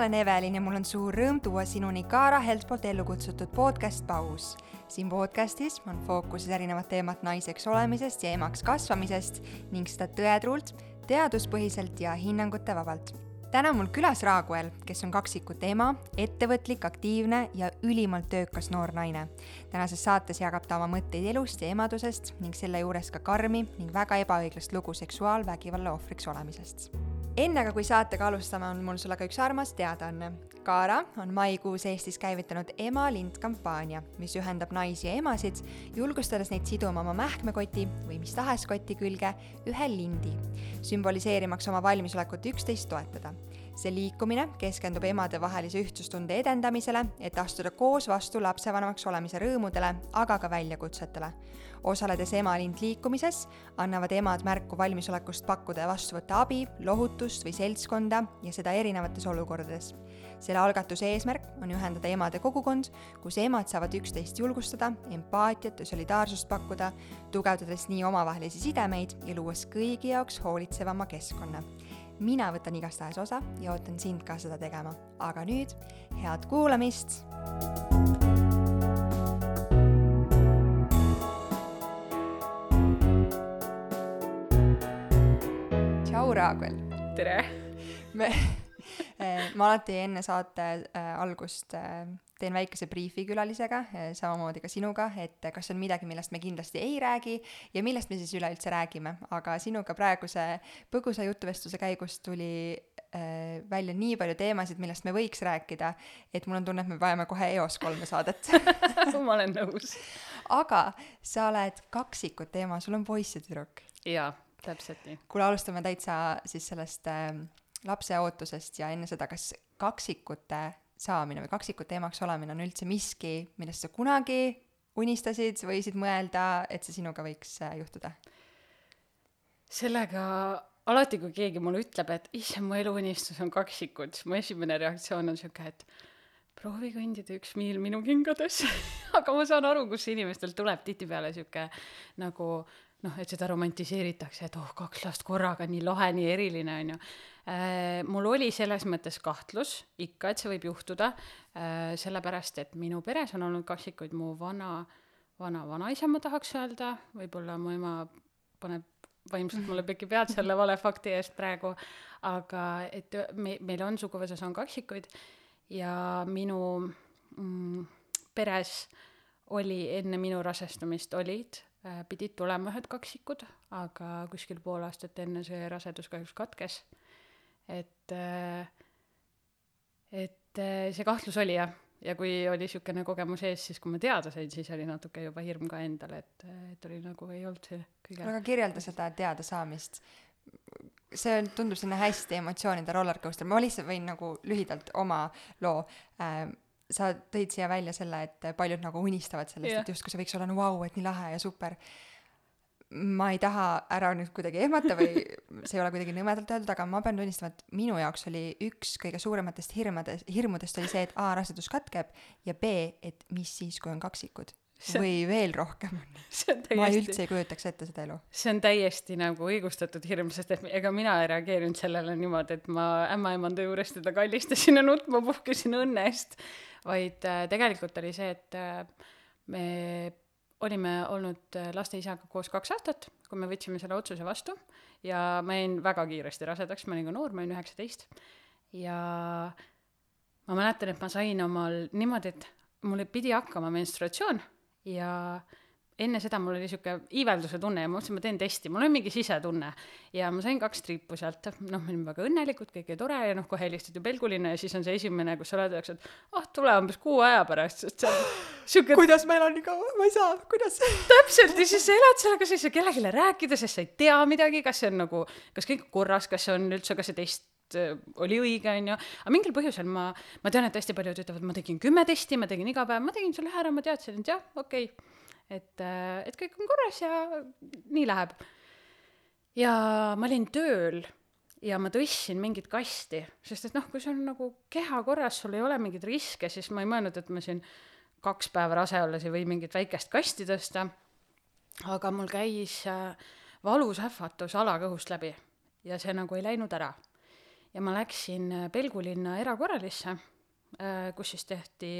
olen Evelin ja mul on suur rõõm tuua sinuni Kaara Helt poolt ellu kutsutud podcast Paus. siin podcastis on fookuses erinevad teemad naiseks olemisest ja emaks kasvamisest ning seda tõetruult, teaduspõhiselt ja hinnangute vabalt täna on mul külas Raaguel, kes on kaksikute ema, ettevõtlik, aktiivne ja ülimalt töökas noor naine. tänases saates jagab ta oma mõtteid elust ja emadusest ning selle juures ka karmi ning väga ebaõiglast lugu seksuaalvägivalla ohvriks olemisest enne aga, kui saatega alustame, on mul sulle ka üks armas teadaanne. Kaara on maikuus Eestis käivitanud Ema lind kampaania, mis ühendab naisi ja emasid, julgustades neid siduma oma mähkmekoti või mis tahes koti külge ühe lindi, sümboliseerimaks oma valmisolekut üksteist toetada see liikumine keskendub emadevahelise ühtsustunde edendamisele, et astuda koos vastu lapsevanemaks olemise rõõmudele, aga ka väljakutsetele. Osaledes Emalind liikumises, annavad emad märku valmisolekust pakkuda ja vastu võtta abi, lohutust või seltskonda ja seda erinevates olukordades. selle algatuse eesmärk on ühendada emade kogukond, kus emad saavad üksteist julgustada, empaatiat ja solidaarsust pakkuda, tugevdades nii omavahelisi sidemeid ja luues kõigi jaoks hoolitsevama keskkonna mina võtan igastahes osa ja ootan sind ka seda tegema. aga nüüd head kuulamist. Tšau, Raaguel. tere. me, eh, ma alati enne saate äh, algust äh, teen väikese briifi külalisega, eh, samamoodi ka sinuga, et kas on midagi, millest me kindlasti ei räägi ja millest me siis üleüldse räägime, aga sinuga praeguse põgusa jutuvestluse käigus tuli välja nii palju teemasid, millest me võiks rääkida, et mul on tunne, et me vajame kohe eos kolme saadet ma olen nõus. aga sa oled kaksikute ema, sul on poiss ja tüdruk. jaa, täpselt nii. kuule, alustame täitsa siis sellest äh, lapse ootusest ja enne seda, kas kaksikute saamine või kaksikute emaks olemine on üldse miski, millest sa kunagi unistasid, võisid mõelda, et see sinuga võiks äh, juhtuda? sellega alati, kui keegi mulle ütleb, et issand, mu eluunistus on kaksikud, siis mu esimene reaktsioon on sihuke, et proovi kõndida üks miil minu kingades aga ma saan aru, kust inimestel tuleb tihtipeale sihuke nagu noh, et seda romantiseeritakse, et oh, kaks last korraga, nii lahe, nii eriline, on ju. Äh, mul oli selles mõttes kahtlus ikka, et see võib juhtuda, äh, sellepärast et minu peres on olnud kaksikuid, mu vana, vana vanaisa, ma tahaks öelda, võib-olla mu ema paneb vaimselt mulle peki pead selle vale fakti eest praegu, aga et me, meil on suguvõsas on kaksikuid ja minu mm, peres oli enne minu rasestumist olid pidid tulema ühed kaksikud, aga kuskil pool aastat enne see rasedus kahjuks katkes. et, äh, et äh, see kahtlus oli jah, ja kui oli niisugune kogemus ees, siis kui ma teada sain, siis oli natuke juba hirm ka endal, et, et oli nagu ei olnud see kõige aga kirjelda seda teadasaamist. see on, tundub selline hästi emotsioonide rollercoaster, ma lihtsalt võin nagu lühidalt oma loo äh, sa tõid siia välja selle, et paljud nagu unistavad sellest yeah., et justkui see võiks olla no vau wow,, et nii lahe ja super. ma ei taha ära nüüd kuidagi ehmata või see ei ole kuidagi nõmedalt öeldud, aga ma pean tunnistama, et minu jaoks oli üks kõige suurematest hirmudest, hirmudest oli see, et A rasedus katkeb ja B, et mis siis, kui on kaksikud see, või veel rohkem. Täiesti, ma üldse ei kujutaks ette seda elu. see on täiesti nagu õigustatud hirm, sest et ega mina ei reageerinud sellele niimoodi, et ma ämmaemanda juures teda kallistasin ja nutma puhkesin õnne eest. Vaid äh, tegelikult oli see, et äh, me olime olnud äh, laste isaga koos kaks aastat, kui me võtsime selle otsuse vastu ja ma jäin väga kiiresti rasedaks, ma olin ka noor, ma olin üheksateist. Ja ma mäletan, et ma sain omal niimoodi, et mul pidi hakkama menstruatsioon ja enne seda mul oli sihuke iivelduse tunne ja ma mõtlesin, ma teen testi, mul oli mingi sisetunne. ja ma sain kaks triipu sealt, noh, me olime väga õnnelikud, kõik oli tore ja noh, kohe helistad ju pelguline ja siis on see esimene, kus sa oled, öeldakse, et oh, tule umbes kuu aja pärast, sest see on sihuke kuidas meil on nii kaua, ma ei saa, kuidas? Täpselt. Ja siis sa elad sellega, sa ei saa kellelegi rääkida, sest sa ei tea midagi, kas see on nagu, kas kõik on korras, kas see on üldse, kas see test oli õige, onju, aga mingil põhjusel ma, ma tean, et hästi paljud ütlevad, ma tegin kümme testi, ma tegin iga päev, ma tegin selle ära, ma teadsin, et jah, okei okay et, äh, et kõik on korras ja nii läheb. ja ma olin tööl ja ma tõstsin mingit kasti, sest et noh, kui sul nagu keha korras, sul ei ole mingeid riske, siis ma ei mõelnud, et ma siin kaks päeva rase olles ei või mingit väikest kasti tõsta. aga mul käis äh, valus ähvatus alakõhust läbi ja see nagu ei läinud ära. Ja ma läksin äh, Pelgulinna erakorralisse äh,, kus siis tehti,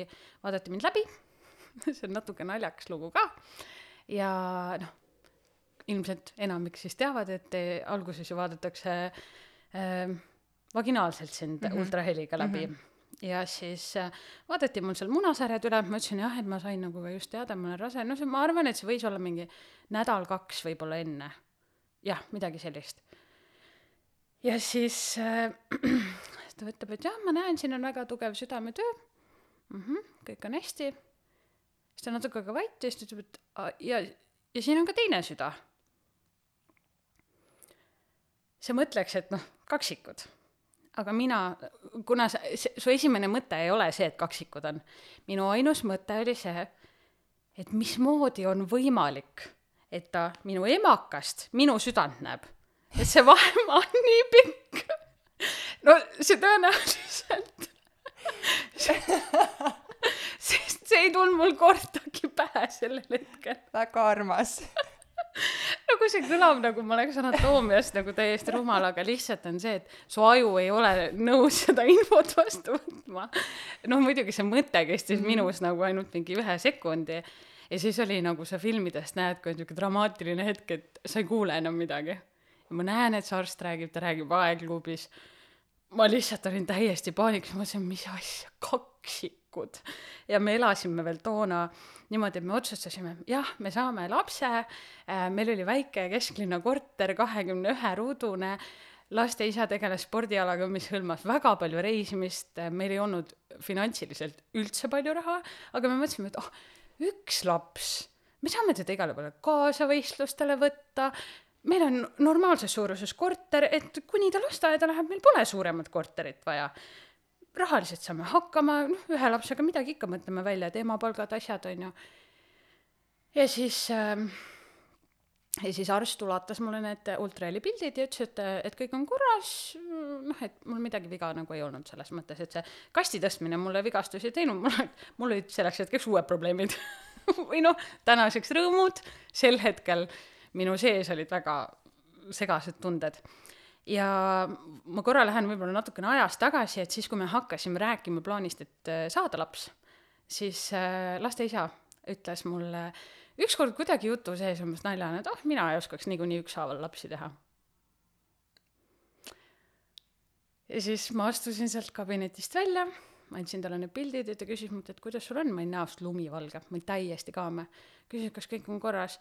vaadati mind läbi see on natuke naljakas lugu ka ja noh, ilmselt enamik siis teavad, et alguses ju vaadatakse äh, vaginaalselt sind mm -hmm. ultraheliga läbi mm. -hmm ja siis äh, vaadati mul seal munasarjad üle, ma ütlesin jah, et ma sain nagu ka just teada, ma olen rase, no see, ma arvan, et see võis olla mingi nädal-kaks võib-olla enne. jah, midagi sellist. Ja siis äh, ta ütleb, et jah, ma näen, siin on väga tugev südametöö mm. -hmm, kõik on hästi. siis ta natuke ka vait ja siis ta ütleb, et ja, ja siin on ka teine süda sa mõtleks, et noh, kaksikud. aga mina, kuna sa, su esimene mõte ei ole see, et kaksikud on, minu ainus mõte oli see, et mismoodi on võimalik, et ta minu emakast minu südant näeb. Et see vahemaa on nii pikk. no see tõenäoliselt sest see ei tulnud mul kordagi pähe sellel hetkel. väga armas nagu see kõlab nagu ma oleks anatoomiast nagu täiesti rumal, aga lihtsalt on see, et su aju ei ole nõus seda infot vastu võtma. noh, muidugi see mõte kestis -hmm. minus nagu ainult mingi ühe sekundi ja siis oli nagu sa filmidest näed, kui on niisugune dramaatiline hetk, et sa ei kuule enam midagi. Ma näen, et see arst räägib, ta räägib aegluubis. ma lihtsalt olin täiesti paanikas, ma mõtlesin, mis asja, kaksikud. ja me elasime veel toona niimoodi, et me otsustasime, jah, me saame lapse, äh, meil oli väike kesklinna korter, kahekümne ühe ruudune, laste isa tegeles spordialaga, mis hõlmas väga palju reisimist, meil ei olnud finantsiliselt üldse palju raha, aga me mõtlesime, et oh, üks laps, me saame teda igale poole kaasa võistlustele võtta, meil on normaalses suuruses korter, et kuni ta lasteaeda läheb, meil pole suuremat korterit vaja. Rahaliselt saame hakkama, noh, ühe lapsega midagi ikka mõtleme välja, teemapalgad, asjad, on ju. ja siis äh, ja siis arst ulatas mulle need ultraheli pildid ja ütles, et, et kõik on korras, noh, et mul midagi viga nagu ei olnud selles mõttes, et see kasti tõstmine mulle vigastusi ei teinud, mul, mul olid selleks hetkeks uued probleemid. Või noh, tänaseks rõõmud, sel hetkel minu sees olid väga segased tunded ja ma korra lähen võib-olla natukene ajas tagasi, et siis, kui me hakkasime rääkima plaanist, et äh, saada laps, siis äh, laste isa ütles mulle ükskord kuidagi jutu sees umbes naljana, et oh, mina ei oskaks niikuinii ükshaaval lapsi teha. ja siis ma astusin sealt kabinetist välja, andsin talle need pildid ja ta küsis mult, et kuidas sul on, ma olin näost lumivalge, ma olin täiesti kaame. küsis, kas kõik on korras.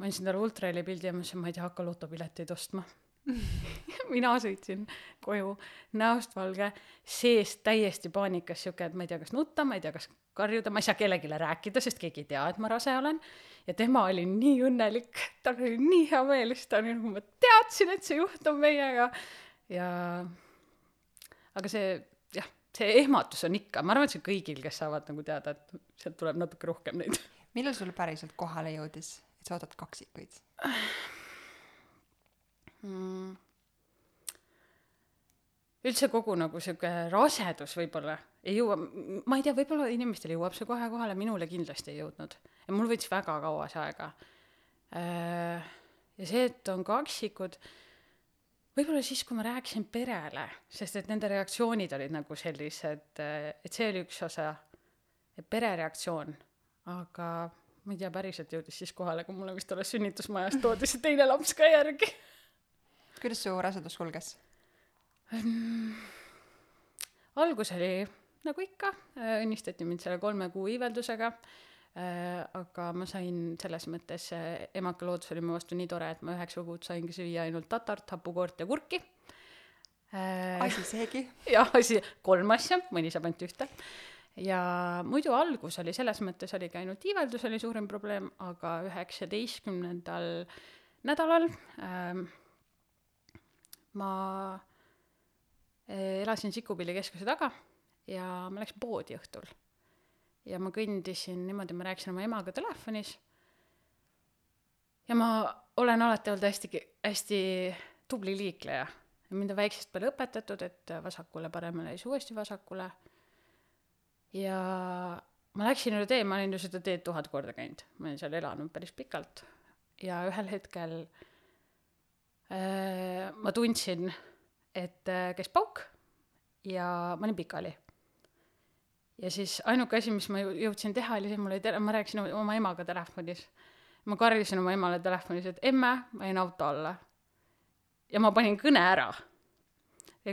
Ma andsin talle ultraheli pildi ja ma ütlesin, ma ei tea, hakka lotopileteid ostma mina sõitsin koju näost valge, seest täiesti paanikas, sihuke, et ma ei tea, kas nutta, ma ei tea, kas karjuda, ma ei saa kellelegi rääkida, sest keegi ei tea, et ma rase olen. ja tema oli nii õnnelik, tal oli nii hea meel, sest ta oli nagu, ma teadsin, et see juhtub meiega. ja aga see, jah, see ehmatus on ikka, ma arvan, et see kõigil, kes saavad nagu teada, et sealt tuleb natuke rohkem neid. millal sul päriselt kohale jõudis, et sa ootad kaksikuid? mm. üldse kogu nagu sihuke rasedus võib-olla ei jõua, ma ei tea, võib-olla inimestel jõuab see kohe kohale, minule kindlasti ei jõudnud. ja mul võttis väga kaua see aega. Äh, ja see, et on kaksikud, võib-olla siis, kui ma rääkisin perele, sest et nende reaktsioonid olid nagu sellised, et see oli üks osa, pere reaktsioon, aga ma ei tea, päriselt jõudis siis kohale, kui mulle vist alles sünnitusmajas toodi see teine laps ka järgi kuidas su rasedus kulges mm,? algus oli nagu ikka, õnnistati mind selle kolme kuu iiveldusega äh,, aga ma sain selles mõttes äh,, emaka loodus oli mu vastu nii tore, et ma üheksa kuud saingi süüa ainult tatart, hapukoort ja kurki äh,. asi seegi. jah, asi, kolm asja, mõni saab ainult ühte ja muidu algus oli selles mõttes oligi ainult iiveldus oli suurim probleem, aga üheksateistkümnendal nädalal ähm, ma eh, elasin Sikupilli keskuse taga ja ma läksin poodi õhtul. ja ma kõndisin niimoodi, ma rääkisin oma emaga telefonis. ja ma olen alati olnud hästi, hästi tubli liikleja. mind on väiksest peale õpetatud, et vasakule-paremale, siis uuesti vasakule. Ja ma läksin üle tee, ma olin ju seda teed tuhat korda käinud, ma olin seal elanud päris pikalt. ja ühel hetkel äh, ma tundsin, et äh, käis pauk ja ma olin pikali ja siis ainuke asi, mis ma jõudsin teha, oli see, mul oli tele-, ma rääkisin oma emaga telefonis. ma karjusin oma emale telefonis, et emme, ma jäin auto alla. ja ma panin kõne ära.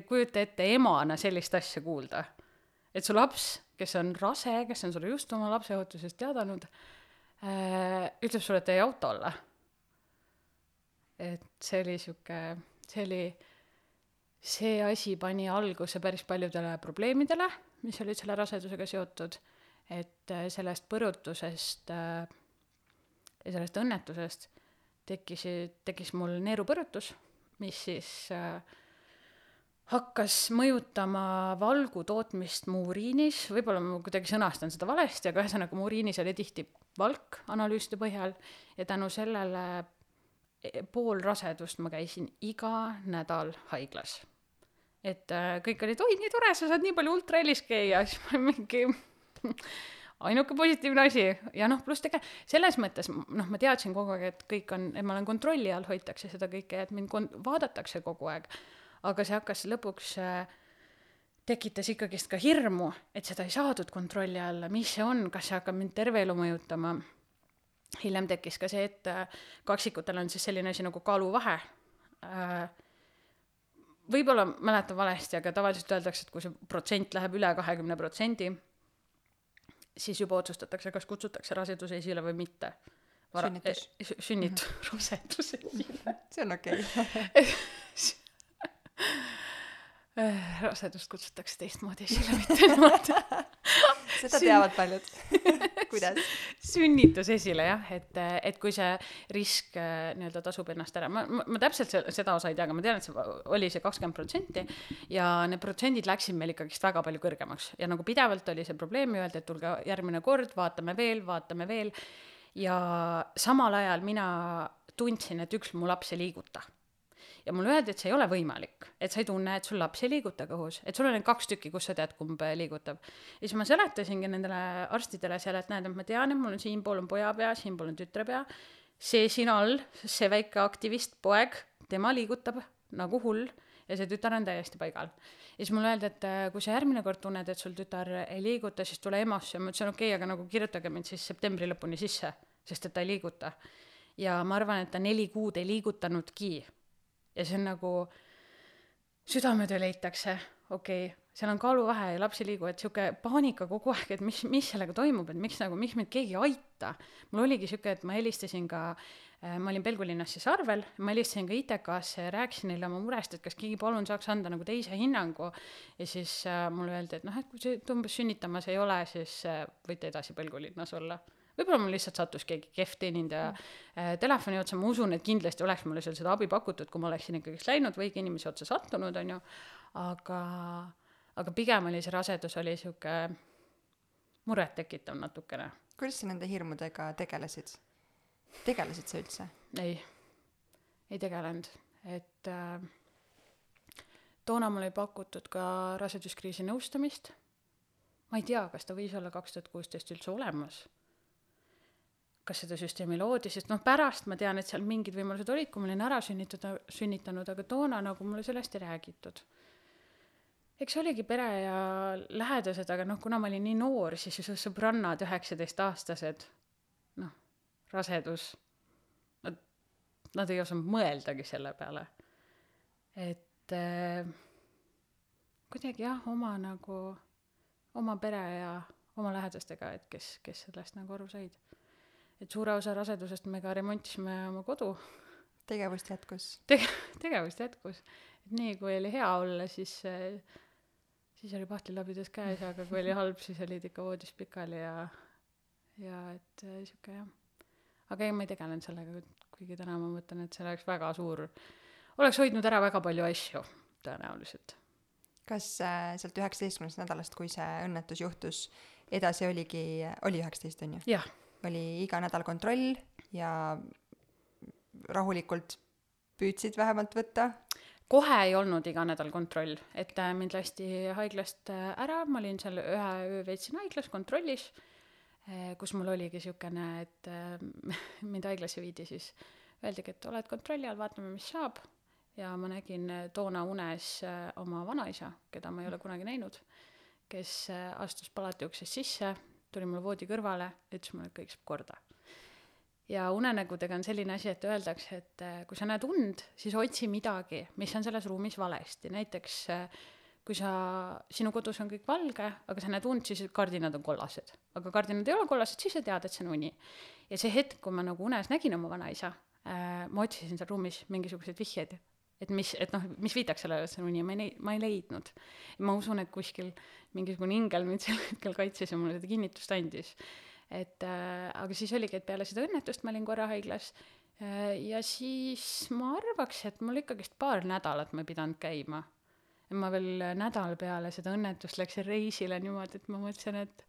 kujuta ette emana sellist asja kuulda. et su laps, kes on rase, kes on sulle just oma lapseootusest teadanud äh,, ütleb sulle, et ta jäi auto alla. et see oli sihuke, see oli, see asi pani alguse päris paljudele probleemidele mis olid selle rasedusega seotud, et äh, sellest põrutusest äh, ja sellest õnnetusest tekkisid, tekkis mul neerupõrutus, mis siis äh, hakkas mõjutama valgu tootmist mu uriinis, võib-olla ma kuidagi sõnastan seda valesti, aga ühesõnaga mu uriinis oli tihti valk analüüside põhjal ja tänu sellele e, pool rasedust ma käisin iga nädal haiglas. Et äh, kõik olid, oi, nii tore, sa saad nii palju ultrahelis käia, siis ma mingi ainuke positiivne asi. Ja noh, pluss tege-, selles mõttes noh, ma teadsin kogu aeg, et kõik on, et ma olen kontrolli all, hoitakse seda kõike, et mind kon-, vaadatakse kogu aeg. Aga see hakkas lõpuks äh, tekitas ikkagist ka hirmu, et seda ei saadud kontrolli alla, mis see on, kas see hakkab mind terve elu mõjutama. hiljem tekkis ka see, et äh, kaksikutel on siis selline asi nagu kaaluvahe äh, võib-olla mäletan valesti, aga tavaliselt öeldakse, et kui see protsent läheb üle kahekümne protsendi, siis juba otsustatakse, kas kutsutakse rasedus esile või mitte. sünnitus eh,. sünnitus mm, -hmm. rasedus esile. see on okei okay. rasedust kutsutakse teistmoodi esile, mitte niimoodi. Seda teavad paljud. Kuidas? sünnitus esile jah, et, et kui see risk äh, nii-öelda tasub ennast ära, ma, ma, ma täpselt seda osa ei tea, aga ma tean, et see oli see kakskümmend protsenti ja need protsendid läksid meil ikkagist väga palju kõrgemaks. Ja nagu pidevalt oli see probleem, öeldi, et tulge järgmine kord, vaatame veel, vaatame veel. Ja samal ajal mina tundsin, et üks mu laps ei liiguta ja mulle öeldi, et see ei ole võimalik, et sa ei tunne, et sul laps ei liiguta kõhus, et sul on ainult kaks tükki, kus sa tead, kumb liigutab. ja siis ma seletasingi nendele arstidele seal, et näed, et ma tean, et mul on siinpool on poja pea, siinpool on tütre pea, see siin all, see väike aktivist poeg, tema liigutab nagu hull ja see tütar on täiesti paigal. ja siis mulle öeldi, et äh, kui sa järgmine kord tunned, et sul tütar ei liiguta, siis tule EMO-sse ma ütlesin, okei okay,, aga nagu kirjutage mind siis septembri lõpuni sisse, sest et ta ei liiguta. ja ma arvan, et ta neli kuud ei liigutanudki ja see on nagu, südametöö leitakse, okei okay,, seal on kaaluvahe ja laps ei liigu, et sihuke paanika kogu aeg, et mis, mis sellega toimub, et miks nagu, miks mind keegi ei aita. mul oligi sihuke, et ma helistasin ka äh, ma olin Pelgulinnas siis arvel, ma helistasin ka ITK-sse ja rääkisin neile oma murest, et kas keegi palun saaks anda nagu teise hinnangu. ja siis äh, mulle öeldi, et noh, et kui see umbes sünnitamas ei ole, siis äh, võite edasi Pelgulinnas olla võib-olla mul lihtsalt sattus keegi kehv teenindaja äh, telefoni otsa, ma usun, et kindlasti oleks mulle seal seda abi pakutud, kui ma oleksin ikkagist läinud või inimese otsa sattunud, on ju, aga, aga pigem oli see rasedus oli sihuke murettekitav natukene. kuidas sa nende hirmudega tegelesid? tegelesid sa üldse? ei, ei tegelenud, et äh, toona mulle ei pakutud ka raseduskriisi nõustamist. ma ei tea, kas ta võis olla kaks tuhat kuusteist üldse olemas kas seda süsteemi loodi, sest noh, pärast ma tean, et seal mingid võimalused olid, kui ma olin ära sünnitada, sünnitanud, aga toona nagu mulle sellest ei räägitud. eks oligi pere ja lähedased, aga noh, kuna ma olin nii noor, siis ju sõbrannad, üheksateistaastased, noh, rasedus, nad, nad ei osanud mõeldagi selle peale. et äh, kuidagi jah, oma nagu, oma pere ja oma lähedastega, et kes, kes sellest nagu aru said et suure osa rasedusest me ka remontisime oma kodu. tegevust jätkus Tege-, tegevust jätkus. et nii, kui oli hea olla, siis, siis oli pahtlilabidas käes, aga kui oli halb, siis olid ikka voodis pikali ja, ja et äh, sihuke jah. aga ei, ma ei tegelenud sellega, kuigi täna ma mõtlen, et see oleks väga suur, oleks hoidnud ära väga palju asju tõenäoliselt. kas äh, sealt üheksateistkümnendast nädalast, kui see õnnetus juhtus, edasi oligi, oli üheksateist, on ju? jah oli iga nädal kontroll ja rahulikult püüdsid vähemalt võtta? kohe ei olnud iga nädal kontroll, et äh, mind lasti haiglast äh, ära, ma olin seal ühe öö veetsin haiglas kontrollis, äh, kus mul oligi niisugune, et mind haiglasse viidi, siis öeldigi, et oled kontrolli all, vaatame, mis saab. ja ma nägin toona unes oma vanaisa, keda ma ei ole kunagi näinud, kes astus palati uksest sisse, tuli mul voodi kõrvale, ütles mulle, et kõik saab korda. ja unenägudega on selline asi, et öeldakse, et äh, kui sa näed und, siis otsi midagi, mis on selles ruumis valesti, näiteks äh, kui sa, sinu kodus on kõik valge, aga sa näed und, siis kardinad on kollased. aga kardinad ei ole kollased, siis sa tead, et see on uni. ja see hetk, kui ma nagu unes nägin oma vanaisa äh,, ma otsisin seal ruumis mingisuguseid vihjeid, et mis, et noh, mis viitaks sellele, et see on uni ja ma ei ma ei leidnud. ma usun, et kuskil mingisugune ingel mind sel hetkel kaitses ja mulle seda kinnitust andis. et äh, aga siis oligi, et peale seda õnnetust ma olin korra haiglas äh, ja siis ma arvaks, et mul ikkagist paar nädalat ma ei pidanud käima ma veel nädal peale seda õnnetust läksin reisile niimoodi, et ma mõtlesin, et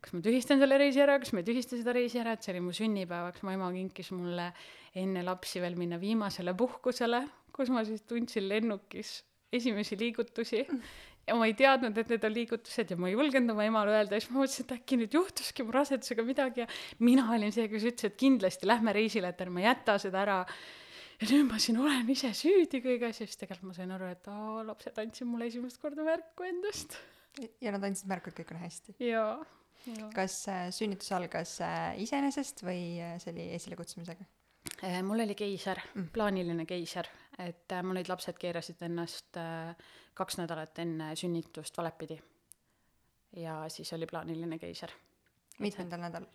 kas ma tühistan selle reisi ära, kas ma ei tühista seda reisi ära, et see oli mu sünnipäevaks, mu ema kinkis mulle enne lapsi veel minna viimasele puhkusele, kus ma siis tundsin lennukis esimesi liigutusi. Ja ma ei teadnud, et need on liigutused ja ma ei julgenud oma emale öelda. Ja siis ma mõtlesin, et äkki nüüd juhtuski mu rasedusega midagi. Ja mina olin see, kes ütles, et kindlasti lähme reisile, et ärme jäta seda ära. Ja nüüd ma siin olen ise süüdi kõiges. Ja siis tegelikult ma sain aru, et aa, lapsed andsid mulle esimest korda märku endast. ja nad andsid märku, et kõik on hästi. jaa, jaa. kas äh, sünnitus algas äh, iseenesest või äh, see oli esilekutsumisega? Mul oli keiser mm., plaaniline keiser, et mul olid lapsed keerasid ennast kaks nädalat enne sünnitust valepidi. ja siis oli plaaniline keiser. mitmendal nädalal?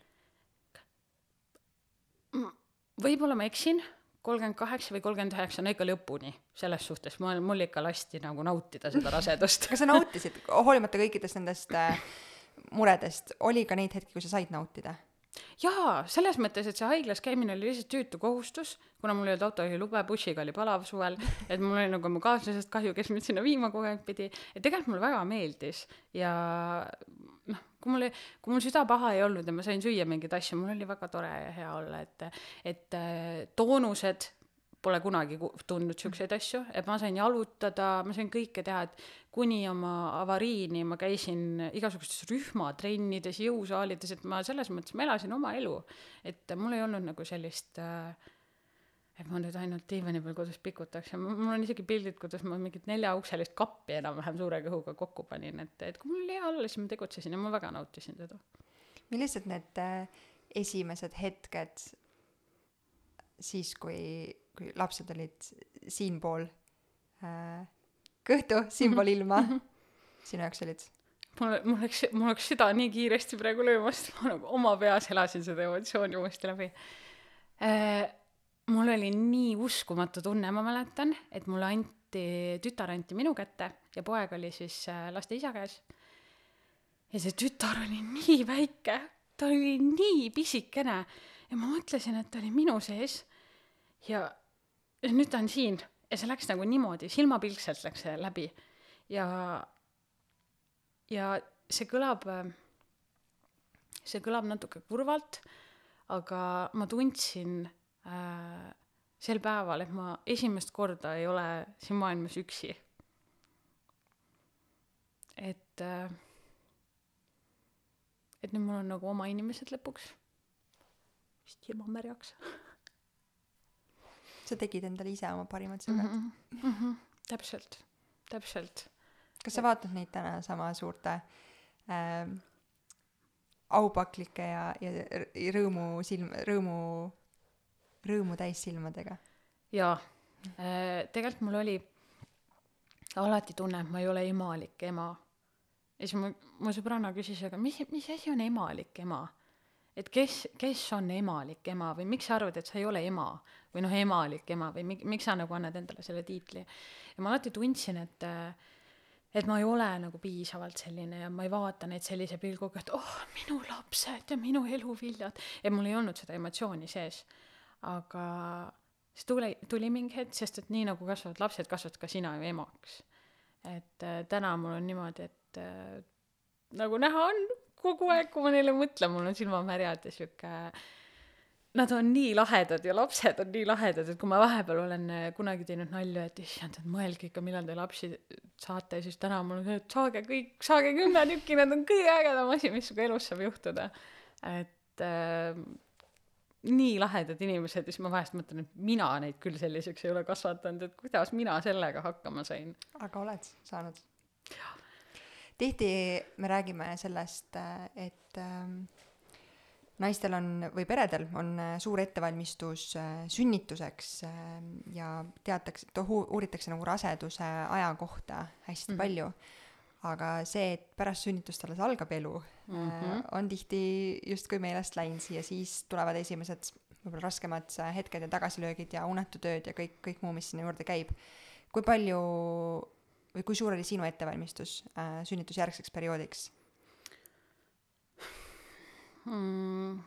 võib-olla ma eksin, kolmkümmend kaheksa või kolmkümmend üheksa, no ikka lõpuni, selles suhtes, mul, mul ikka lasti nagu nautida seda rasedust kas sa nautisid, hoolimata kõikidest nendest äh, muredest, oli ka neid hetki, kui sa said nautida? jaa, selles mõttes, et see haiglas käimine oli lihtsalt tüütu kohustus, kuna mul ei olnud autojuhilube, bussiga oli palav suvel, et mul oli nagu mu kaaslasest kahju, kes mind sinna viima kogu aeg pidi, et tegelikult mulle väga meeldis ja noh, kui mul, kui mul süda paha ei olnud ja ma sain süüa mingeid asju, mul oli väga tore ja hea olla, et, et äh, toonused pole kunagi ku- tundnud siukseid asju, et ma sain jalutada, ma sain kõike teha, et kuni oma avariini ma käisin igasugustes rühmatrennides, jõusaalides, et ma selles mõttes, ma elasin oma elu. et mul ei olnud nagu sellist äh, et ma nüüd ainult diivani peal kodus pikutaks ja mul on isegi pildid, kuidas ma mingit neljaukselist kappi enam-vähem suure kõhuga kokku panin, et, et kui mul oli hea olla, siis ma tegutsesin ja ma väga nautisin seda. millised need äh, esimesed hetked siis, kui, kui lapsed olid siinpool äh, kõhtu, siinpool ilma, sinu jaoks olid? mul, mul läks, mul läks süda nii kiiresti praegu lööma, sest ma nagu oma peas elasin seda emotsiooni uuesti läbi. Äh, mul oli nii uskumatu tunne, ma mäletan, et mulle anti, tütar anti minu kätte ja poeg oli siis äh, laste isa käes. ja see tütar oli nii väike, ta oli nii pisikene ja ma mõtlesin, et ta oli minu sees ja, ja nüüd ta on siin ja see läks nagu niimoodi, silmapilkselt läks see läbi ja, ja see kõlab, see kõlab natuke kurvalt, aga ma tundsin äh, sel päeval, et ma esimest korda ei ole siin maailmas üksi. et äh,, et nüüd mul on nagu oma inimesed lõpuks. Vist ilma märjaks sa tegid endale ise oma parimad sõbrad mm. -hmm. Mm -hmm. täpselt, täpselt. kas sa vaatad neid täna sama suurte äh, aupaklike ja, ja rõõmu silm, rõõmu, rõõmu täis silmadega? jaa äh, tegelikult mul oli alati tunne, et ma ei ole emalik ema. ja siis mu, mu sõbranna küsis, aga mis, mis asi on emalik ema? Et kes, kes on emalik ema või miks sa arvad, et sa ei ole ema või noh, emalik ema või mi-, miks sa nagu annad endale selle tiitli. ja ma alati tundsin, et et ma ei ole nagu piisavalt selline ja ma ei vaata neid sellise pilguga, et oh, minu lapsed ja minu eluviljad. ja mul ei olnud seda emotsiooni sees. aga siis tuli, tuli mingi hetk, sest et nii nagu kasvavad lapsed, kasvad ka sina ju emaks. et äh, täna mul on niimoodi, et äh, nagu näha on kogu aeg, kui ma neile mõtlen, mul on silmamärjad ja sihuke Nad on nii lahedad ja lapsed on nii lahedad, et kui ma vahepeal olen äh, kunagi teinud nalju, et issand, et mõelge ikka, millal te lapsi saate, siis täna mul on see, et saage kõik, saage kümme tükki, need on kõige ägedam asi, mis sinuga elus saab juhtuda. et äh, nii lahedad inimesed ja siis ma vahest mõtlen, et mina neid küll selliseks ei ole kasvatanud, et kuidas mina sellega hakkama sain. aga oled saanud? Tihti me räägime sellest, et ähm, naistel on või peredel on äh, suur ettevalmistus äh, sünnituseks äh, ja teatakse, uuritakse nagu raseduse aja kohta hästi mm -hmm. palju. aga see, et pärast sünnitust alles algab elu mm, -hmm. on tihti justkui meelest läinud ja siis tulevad esimesed võib-olla raskemad hetked ja tagasilöögid ja unetutööd ja kõik, kõik muu, mis sinna juurde käib. kui palju või kui suur oli sinu ettevalmistus äh, sünnitusjärgseks perioodiks? mm,?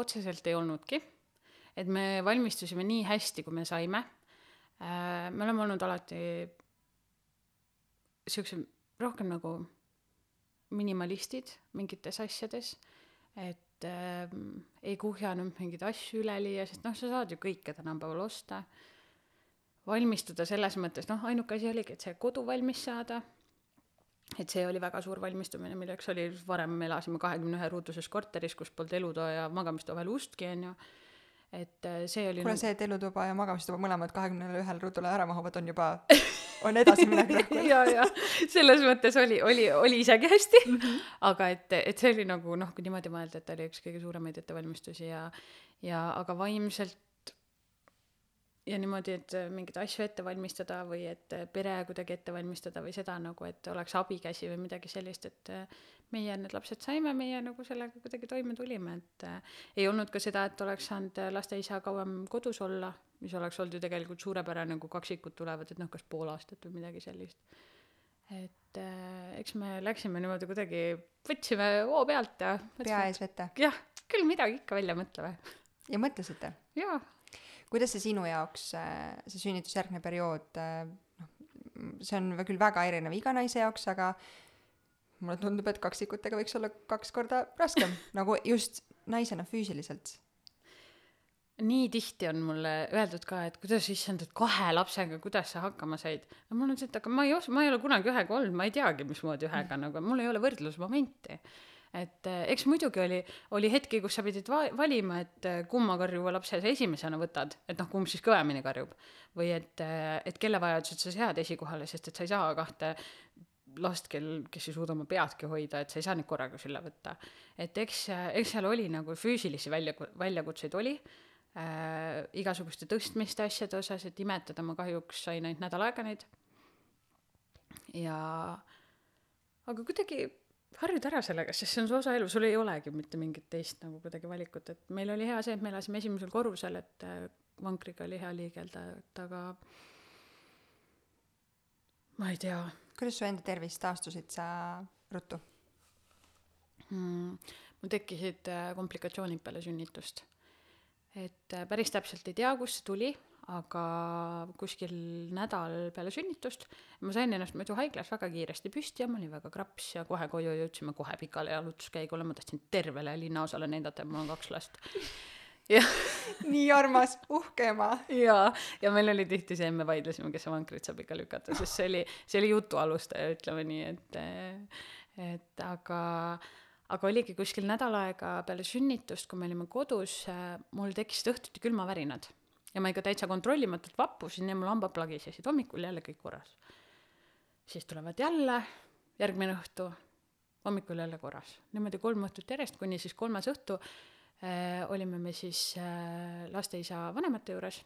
otseselt ei olnudki, et me valmistusime nii hästi, kui me saime äh,. me oleme olnud alati siukse rohkem nagu minimalistid mingites asjades, et äh, ei kuhjanud mingeid asju üleliia, sest noh, sa saad ju kõike tänapäeval osta. Valmistuda selles mõttes, noh, ainuke asi oligi, et see kodu valmis saada. Et see oli väga suur valmistumine, milleks oli, varem me elasime kahekümne ühe ruuduses korteris, kus polnud elutoa ja magamistoa vahel ustki, on ju, et äh, see oli kuule nagu..., see, et elutuba ja magamistuba mõlemad kahekümnele ühele ruudule ära mahuvad, on juba, on edasiminek rohkem ja, ja selles mõttes oli, oli, oli isegi hästi. Mm, -hmm. aga et, et see oli nagu noh, kui niimoodi mõelda, et ta oli üks kõige suuremaid ettevalmistusi ja, ja aga vaimselt ja niimoodi, et äh, mingeid asju ette valmistada või et äh, pere kuidagi ette valmistada või seda nagu, et oleks abikäsi või midagi sellist, et äh, meie need lapsed saime, meie nagu sellega kuidagi toime tulime, et äh, ei olnud ka seda, et oleks saanud laste isa kauem kodus olla, mis oleks olnud ju tegelikult suurepärane, kui kaksikud tulevad, et noh, kas pool aastat või midagi sellist. et äh, eks me läksime niimoodi kuidagi, võtsime hoo pealt ja pea ees vette. jah, küll midagi ikka välja mõtleme. ja mõtlesite? jaa kuidas see sinu jaoks, äh, see sünnitusjärgne periood, äh, noh, see on küll väga erinev iga naise jaoks, aga mulle tundub, et kaksikutega võiks olla kaks korda raskem nagu just naisena füüsiliselt. nii tihti on mulle öeldud ka, et kuidas, issand, et kahe lapsega, kuidas sa hakkama said. no mul on see, et aga ma ei os-, ma ei ole kunagi ühega olnud, ma ei teagi, mismoodi ühega mm. nagu, mul ei ole võrdlusmomenti et eh, eks muidugi oli, oli hetki, kus sa pidid va-, valima, et eh, kumma karjuva lapse sa esimesena võtad, et noh, kumb siis kõvemini karjub. või et, eh, et kelle vajadused sa sead esikohale, sest et sa ei saa kahte last, kel, kes ei suuda oma peadki hoida, et sa ei saa neid korraga sülle võtta. et eks, eks seal oli nagu füüsilisi välja, väljakutseid oli äh,, igasuguste tõstmiste asjade osas, et imetada ma kahjuks sain ainult nädal aega neid. ja aga kuidagi harjud ära sellega, sest see on su osa elu, sul ei olegi mitte mingit teist nagu kuidagi valikut, et meil oli hea see, et me elasime esimesel korrusel, et äh, vankriga oli hea liigelda, et aga ma ei tea. kuidas su enda tervis taastusid sa ruttu hmm,? mul tekkisid äh, komplikatsioonid peale sünnitust. et äh, päris täpselt ei tea, kust see tuli aga kuskil nädal peale sünnitust ma sain ennast muidu haiglas väga kiiresti püsti ja ma olin väga kraps ja kohe koju jõudsime kohe pikale jalutuskäigule, ma tahtsin tervele linnaosale näidata, et mul on kaks last. ja nii armas, uhke ema. ja, ja meil oli tihti see, me vaidlesime, kes see vankrit saab ikka lükata, sest see oli, see oli jutu alustaja, ütleme nii, et, et aga aga oligi kuskil nädal aega peale sünnitust, kui me olime kodus, mul tekkisid õhtuti külmavärinad ja ma ikka täitsa kontrollimatult vappusin ja mul hambad plagisesid, hommikul jälle kõik korras. siis tulevad jälle, järgmine õhtu, hommikul jälle korras. niimoodi kolm õhtut järjest, kuni siis kolmas õhtu äh, olime me siis äh, lasteisa vanemate juures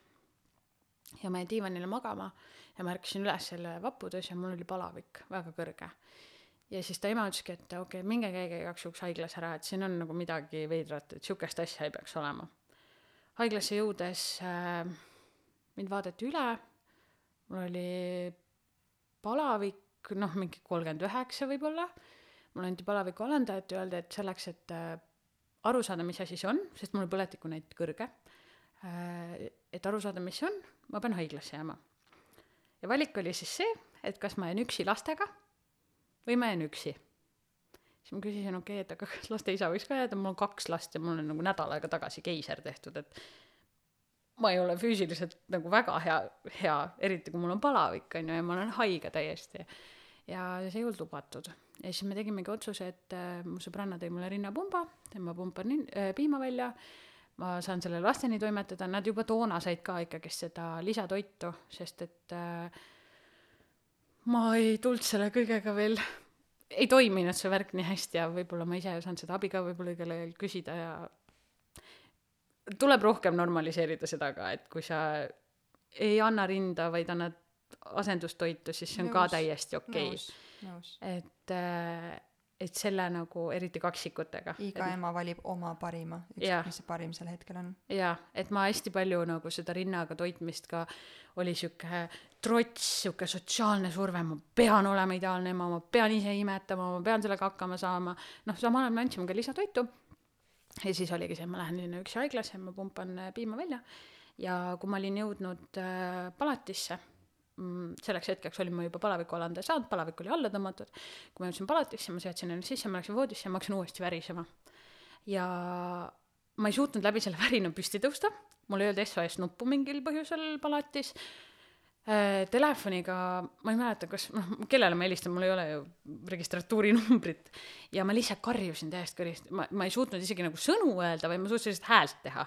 ja ma jäin diivanile magama ja ma ärkasin üles selle vapudes ja mul oli palavik väga kõrge. ja siis ta ema ütleski, et okei okay,, minge käige igaks juhuks haiglas ära, et siin on nagu midagi veidrat, et sihukest asja ei peaks olema haiglasse jõudes äh, mind vaadati üle, mul oli palavik, noh, mingi kolmkümmend üheksa võib-olla, mulle anti palaviku alandajat ja öeldi, et selleks, et äh, aru saada, mis asi see on, sest mul põletikunäit kõrge äh,, et aru saada, mis see on, ma pean haiglasse jääma. ja valik oli siis see, et kas ma jään üksi lastega või ma jään üksi siis ma küsisin, okei okay,, et aga kas laste isa võiks ka jääda, mul on kaks last ja mul on nagu nädal aega tagasi keiser tehtud, et ma ei ole füüsiliselt nagu väga hea, hea, eriti kui mul on palavik, on ju, ja ma olen haige täiesti. ja see ei olnud lubatud. ja siis me tegimegi otsuse, et äh, mu sõbranna tõi mulle rinnapumba, tema pumpan nin- äh, piima välja, ma saan selle lasteni toimetada, nad juba toona said ka ikkagist seda lisatoitu, sest et äh, ma ei tulnud selle kõigega veel, ei toiminud see värk nii hästi ja võib-olla ma ise ei osanud seda abi ka võib-olla ajal küsida ja tuleb rohkem normaliseerida seda ka, et kui sa ei anna rinda, vaid annad asendustoitu, siis see on ka Nõus, täiesti okei. Nõus. et äh, et selle nagu eriti kaksikutega. Iga ema valib oma parima, ükskõik mis see parim sel hetkel on. jaa et ma hästi palju nagu seda rinnaga toitmist ka oli sihuke trots sihuke sotsiaalne surve ma pean olema ideaalne ema ma pean ise imetama ma pean sellega hakkama saama. Noh samal ajal me andsime ka lisatoitu. Ja siis oligi see et ma lähen sinna üksi haiglasse ma pumpan äh, piima välja. Ja kui ma olin jõudnud äh, palatisse mm, selleks hetkeks olin ma juba palavikualande saanud palavik oli alla tõmmatud. Kui ma jõudsin palatisse ma seadsin ennast sisse ma läksin voodisse ja ma hakkasin uuesti värisema. Ja ma ei suutnud läbi selle värina püsti tõusta. Mul ei olnud SOS nuppu mingil põhjusel palatis. Äh, telefoniga ma ei mäleta kas noh kellele ma helistan mul ei ole ju registratuuri numbrit ja ma lihtsalt karjusin täiesti kõrist ma ma ei suutnud isegi nagu sõnu öelda vaid ma suutsin lihtsalt häält teha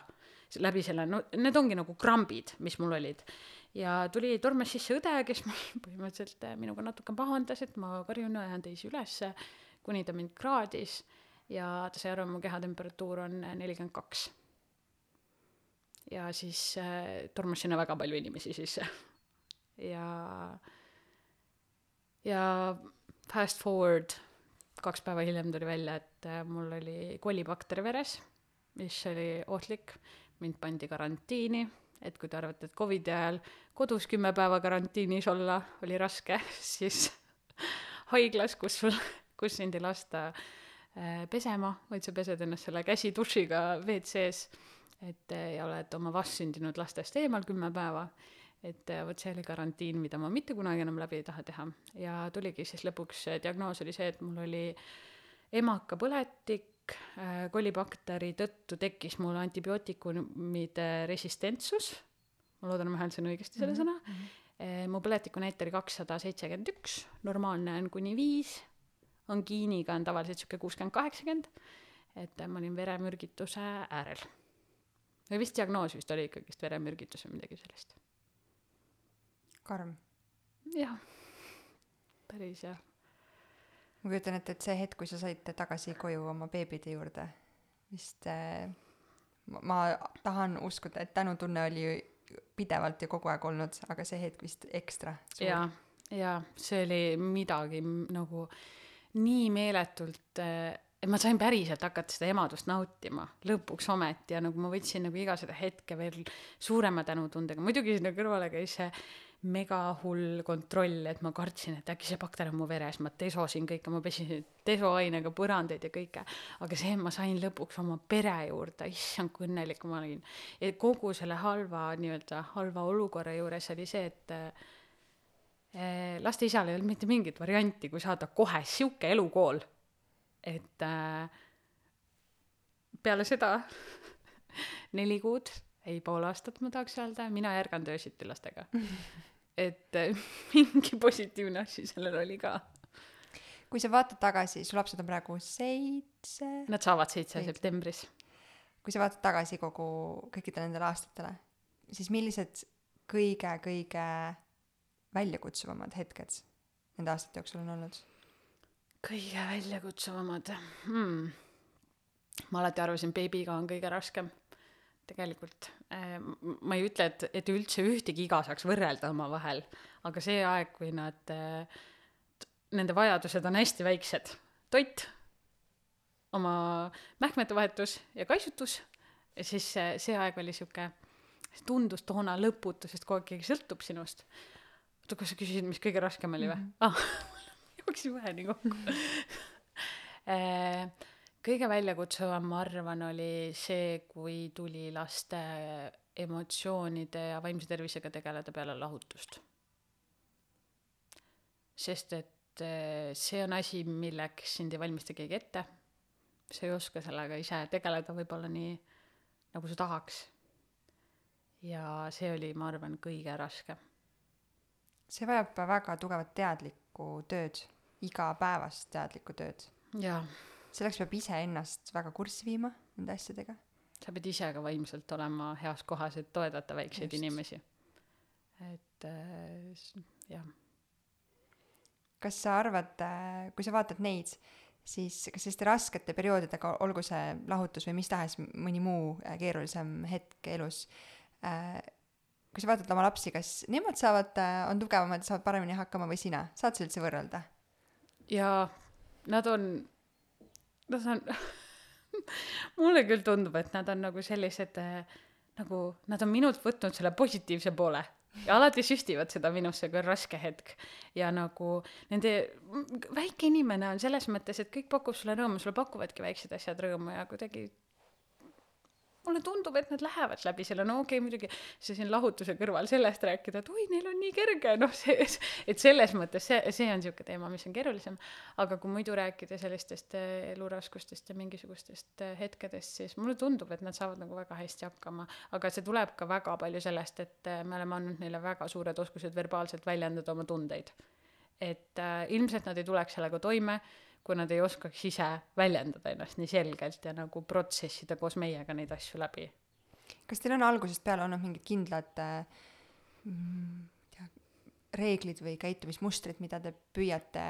läbi selle. No need ongi nagu krambid mis mul olid ja tuli tormas sisse õde kes põhimõtteliselt äh, minuga natuke pahandas et ma karjun ja ajan teisi ülesse kuni ta mind kraadis. Ja ta sai aru et mu kehatemperatuur on nelikümmend kaks. Ja siis äh, tormas sinna väga palju inimesi sisse. Ja ja fast forward kaks päeva hiljem tuli välja et äh, mul oli kolibakter veres mis oli ohtlik. Mind pandi karantiini et kui te arvate et covidi ajal kodus kümme päeva karantiinis olla oli raske siis haiglas kus sul kus sind ei lasta äh, pesema vaid sa pesed ennast selle käsidušiga WC-s et äh, ja oled oma vastsündinud lastest eemal kümme päeva et äh, vot see oli karantiin mida ma mitte kunagi enam läbi ei taha teha. Ja tuligi siis lõpuks diagnoos oli see et mul oli emakapõletik kolibakteri tõttu tekkis mul antibiootikumide resistentsus ma loodan ma hääldasin õigesti selle sõna Eh, mu põletikunäit oli kakssada seitsekümmend üks, normaalne on kuni viis, angiiniga on tavaliselt sihuke kuuskümmend, kaheksakümmend, et eh, ma olin veremürgituse äärel. või vist diagnoos vist oli ikkagist veremürgitus või midagi sellist. karm. jah, päris jah. Ma kujutan ette, et see hetk, kui sa said tagasi koju oma beebide juurde, vist äh, ma, ma tahan uskuda, et tänutunne oli pidevalt ja kogu aeg olnud, aga see hetk vist ekstra suur. ja, ja see oli midagi nagu nii meeletult äh, et ma sain päriselt hakata seda emadust nautima lõpuks ometi ja nagu ma võtsin nagu iga seda hetke veel suurema tänutundega muidugi sinna kõrvale käis see mega hull kontroll et ma kartsin et äkki see bakter on mu veres ma desosin kõike ma pesin desoainega põrandaid ja kõike. Aga see et ma sain lõpuks oma pere juurde issand kui õnnelik ma olin. Ja kogu selle halva nii-öelda halva olukorra juures oli see et äh, laste isal ei olnud mitte mingit varianti kui saada kohe sihuke elukool et äh, peale seda neli kuud ei pool aastat ma tahaks öelda mina ärganud öösiti lastega et äh, mingi positiivne asi sellel oli ka kui sa vaatad tagasi, su lapsed on praegu seitse, nad saavad Seitse. septembris kui sa vaatad tagasi kogu, kõikidele nendele aastatele, siis millised kõige-kõige väljakutsuvamad hetked nende aastate jooksul on olnud? kõige väljakutsuvamad hmm. ma alati arvasin beebiga on kõige raskem tegelikult m- ma ei ütle et et üldse ühtegi iga saaks võrrelda omavahel aga see aeg kui nad t- nende vajadused on hästi väiksed. Toit oma mähkmete vahetus ja kaitsutus ja siis see, see aeg oli sihuke tundus toona lõputu sest kogu aeg keegi sõltub sinust. Oota kas sa küsisid mis kõige raskem oli või? Ah jooksin vähe nii kokku. Eh, kõige väljakutsuvam ma arvan oli see kui tuli laste emotsioonide ja vaimse tervisega tegeleda peale lahutust. Sest et eh, see on asi milleks sind ei valmista keegi ette. Sa ei oska sellega ise tegeleda võib-olla nii nagu sa tahaks. Ja see oli ma arvan kõige raskem. See vajab väga tugevat teadlikku tööd, igapäevast teadlikku tööd. jaa selleks peab iseennast väga kurssi viima nende asjadega. sa pead ise ka vaimselt olema heas kohas, et toetada väikseid Just. inimesi. et äh, jah, kas sa arvad, kui sa vaatad neid, siis kas selliste raskete perioodidega, olgu see lahutus või mis tahes mõni muu äh, keerulisem hetk elus äh,, kui sa vaatad oma lapsi, kas nemad saavad, on tugevamad saavad paremini hakkama või sina, saad sa üldse võrrelda? ja nad on, nad on mulle küll tundub, et nad on nagu sellised äh, nagu, nad on minult võtnud selle positiivse poole ja alati süstivad seda minusse, kui on raske hetk. ja nagu nende, väike inimene on selles mõttes, et kõik pakub sulle rõõmu, sulle pakuvadki väiksed asjad rõõmu ja kuidagi mulle tundub, et nad lähevad läbi selle, no okei okay,, muidugi see siin lahutuse kõrval sellest rääkida, et oi, neil on nii kerge, noh, see, et selles mõttes see, see on niisugune teema, mis on keerulisem. aga kui muidu rääkida sellistest eh, eluraskustest ja mingisugustest eh, hetkedest, siis mulle tundub, et nad saavad nagu väga hästi hakkama. aga see tuleb ka väga palju sellest, et eh, me oleme andnud neile väga suured oskused verbaalselt väljendada oma tundeid. et äh, ilmselt nad ei tuleks sellega toime kui nad ei oskaks ise väljendada ennast nii selgelt ja nagu protsessida koos meiega neid asju läbi. kas teil on algusest peale olnud mingid kindlad mm, tea, reeglid või käitumismustrid, mida te püüate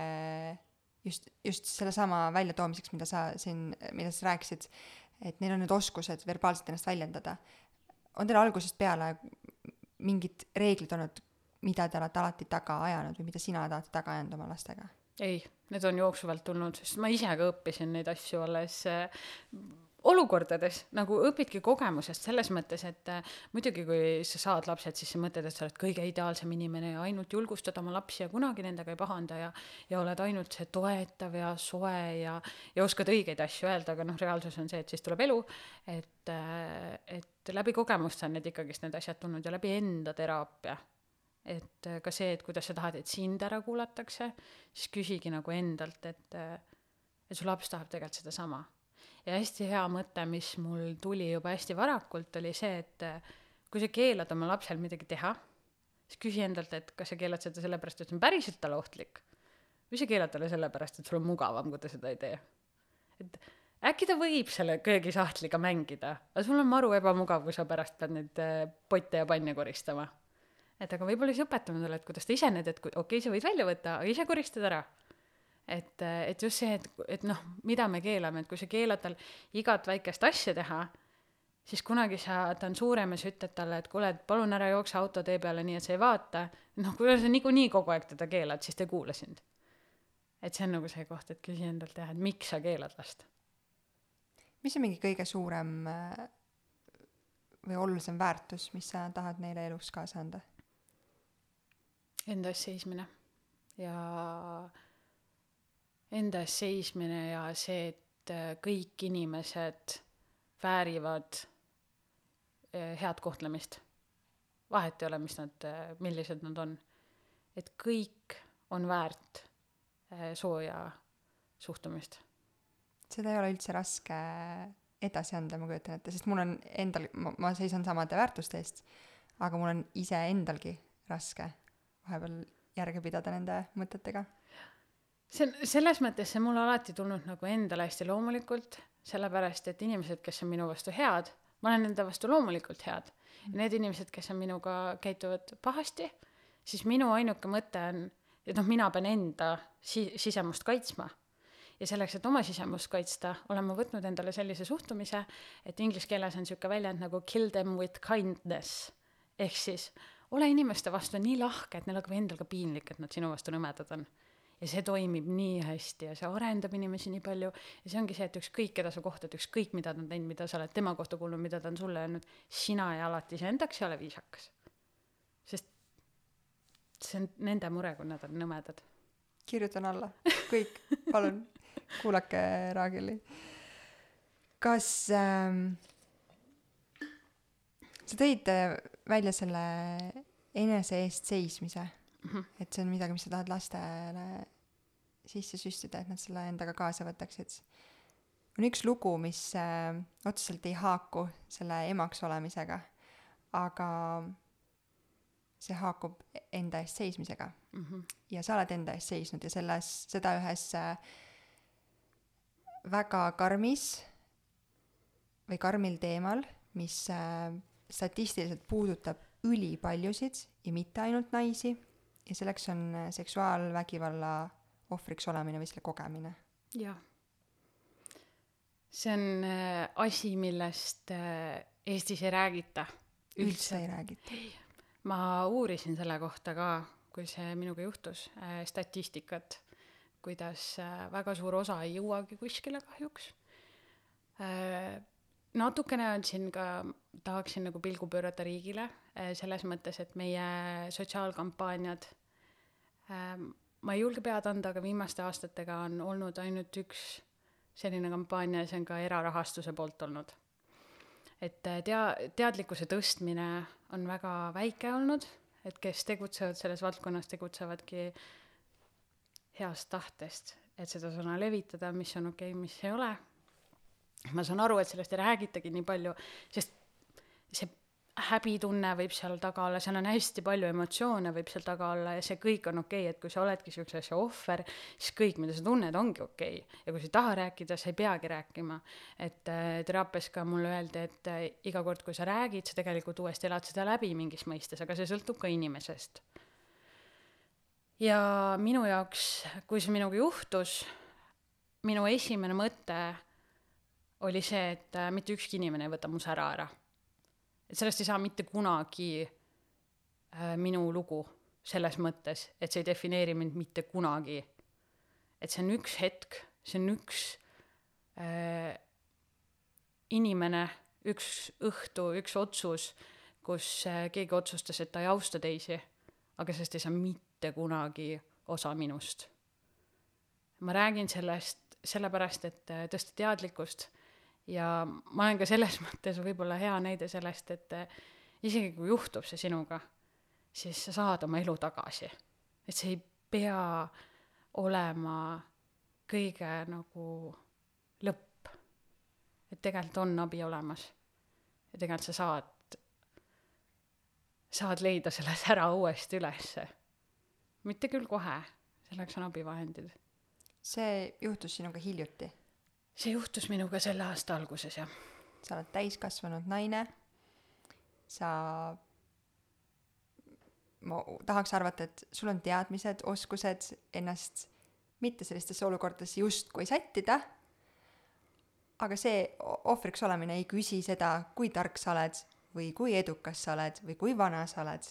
just, just sellesama väljatoomiseks, mida sa siin, mida sa rääkisid, et neil on need oskused verbaalselt ennast väljendada. on teil algusest peale mingid reeglid olnud, mida te olete alati taga ajanud või mida sina oled alati taga ajanud oma lastega? ei, need on jooksvalt tulnud, sest ma ise ka õppisin neid asju alles äh, olukordades, nagu õpidki kogemusest selles mõttes, et äh, muidugi, kui sa saad lapsed, siis sa mõtled, et sa oled kõige ideaalsem inimene ja ainult julgustad oma lapsi ja kunagi nendega ei pahanda ja ja oled ainult see toetav ja soe ja ja oskad õigeid asju öelda, aga noh, reaalsus on see, et siis tuleb elu, et äh, et läbi kogemuste on need ikkagist need asjad tulnud ja läbi enda teraapia et äh, ka see, et kuidas sa tahad, et sind ära kuulatakse, siis küsigi nagu endalt, et äh, et su laps tahab tegelikult sedasama. ja hästi hea mõte, mis mul tuli juba hästi varakult, oli see, et äh, kui sa keelad oma lapsel midagi teha, siis küsi endalt, et kas sa keelad seda sellepärast, et see on päriselt talle ohtlik või sa keelad talle sellepärast, et sul on mugavam, kui ta seda ei tee. et äkki ta võib selle köögisahtliga mängida, aga sul on maru ebamugav, kui sa pärast pead neid potte ja panne koristama et aga võib-olla siis õpetame talle, et kuidas ta ise need, et okei okay,, sa võid välja võtta, aga ise koristad ära. et, et just see, et, et noh, mida me keelame, et kui sa keelad tal igat väikest asja teha, siis kunagi sa, ta on suurem ja sa ütled talle, et kuule, et palun ära jookse autotee peale, nii et sa ei vaata. noh, kui sa niikuinii kogu aeg teda keelad, siis ta ei kuula sind. et see on nagu see koht, et küsi endalt jah, et miks sa keelad last. mis on mingi kõige suurem äh, või olulisem väärtus, mis sa tahad neile elus kaasa anda? Enda eest seismine ja enda eest seismine ja see, et äh, kõik inimesed väärivad äh, head kohtlemist. vahet ei ole, mis nad, millised nad on. et kõik on väärt äh, sooja suhtumist. seda ei ole üldse raske edasi anda, ma kujutan ette, sest mul on endal, ma seisan samade väärtuste eest, aga mul on iseendalgi raske vahepeal järge pidada nende mõtetega. see on, selles mõttes see mulle alati tulnud nagu endale hästi loomulikult, sellepärast et inimesed, kes on minu vastu head, ma olen nende vastu loomulikult head. ja need inimesed, kes on minuga, käituvad pahasti, siis minu ainuke mõte on, et noh, mina pean enda si-, sisemust kaitsma. ja selleks, et oma sisemust kaitsta, olen ma võtnud endale sellise suhtumise, et inglise keeles on niisugune väljend nagu kill them with kindness. ehk siis ole inimeste vastu nii lahke, et neil hakkab endal ka piinlik, et nad sinu vastu nõmedad on. ja see toimib nii hästi ja see arendab inimesi nii palju ja see ongi see, et ükskõik, keda sa kohtad, ükskõik, mida ta on teinud, mida sa oled tema kohta kuulnud, mida ta on sulle öelnud, sina ja alati iseendaks ei ole viisakas. sest see on nende mure, kui nad on nõmedad. kirjutan alla, kõik, palun, kuulake Raageli. kas ähm, sa tõid äh, välja selle enese eest seismise mm, -hmm. et see on midagi, mis sa tahad lastele sisse süstida, et nad selle endaga kaasa võtaksid. on üks lugu, mis äh, otseselt ei haaku selle emaks olemisega, aga see haakub enda eest seismisega mm. -hmm. ja sa oled enda eest seisnud ja selles, seda ühes äh, väga karmis või karmil teemal, mis äh, statistiliselt puudutab ülipaljusid ja mitte ainult naisi ja selleks on äh, seksuaalvägivalla ohvriks olemine või selle kogemine. jah. see on äh, asi, millest äh, Eestis ei räägita. üldse ei räägita. ma uurisin selle kohta ka, kui see minuga juhtus statistikat, kuidas väga suur osa ei jõuagi kuskile kahjuks natukene on siin ka, tahaksin nagu pilgu pöörata riigile äh, selles mõttes, et meie sotsiaalkampaaniad ähm,, ma ei julge pead anda, aga viimaste aastatega on olnud ainult üks selline kampaania ja see on ka erarahastuse poolt olnud. et äh, tea-, teadlikkuse tõstmine on väga väike olnud, et kes tegutsevad selles valdkonnas, tegutsevadki heast tahtest, et seda sõna levitada, mis on okei okay,, mis ei ole ma saan aru, et sellest ei räägitagi nii palju, sest see häbitunne võib seal taga olla, seal on hästi palju emotsioone võib seal taga olla ja see kõik on okei okay,, et kui sa oledki niisuguse asja ohver, siis kõik, mida sa tunned, ongi okei okay.. ja kui sa ei taha rääkida, sa ei peagi rääkima. et äh, teraapias ka mulle öeldi, et äh, iga kord, kui sa räägid, sa tegelikult uuesti elad seda läbi mingis mõistes, aga see sõltub ka inimesest. ja minu jaoks, kui see minuga juhtus, minu esimene mõte oli see, et äh, mitte ükski inimene ei võta mu sära ära. et sellest ei saa mitte kunagi äh, minu lugu, selles mõttes, et see ei defineeri mind mitte kunagi. et see on üks hetk, see on üks äh, inimene, üks õhtu, üks otsus, kus äh, keegi otsustas, et ta ei austa teisi, aga sellest ei saa mitte kunagi osa minust. ma räägin sellest sellepärast, et äh, tõsta teadlikkust ja ma olen ka selles mõttes võib-olla hea näide sellest, et eh, isegi kui juhtub see sinuga, siis sa saad oma elu tagasi. et see ei pea olema kõige nagu lõpp. et tegelikult on abi olemas. ja tegelikult sa saad, saad leida selle sära uuesti ülesse. mitte küll kohe, selleks on abivahendid. see juhtus sinuga hiljuti see juhtus minuga selle aasta alguses, jah. sa oled täiskasvanud naine, sa, ma tahaks arvata, et sul on teadmised, oskused ennast mitte sellistesse olukordadesse justkui sättida, aga see ohvriks olemine ei küsi seda, kui tark sa oled või kui edukas sa oled või kui vana sa oled,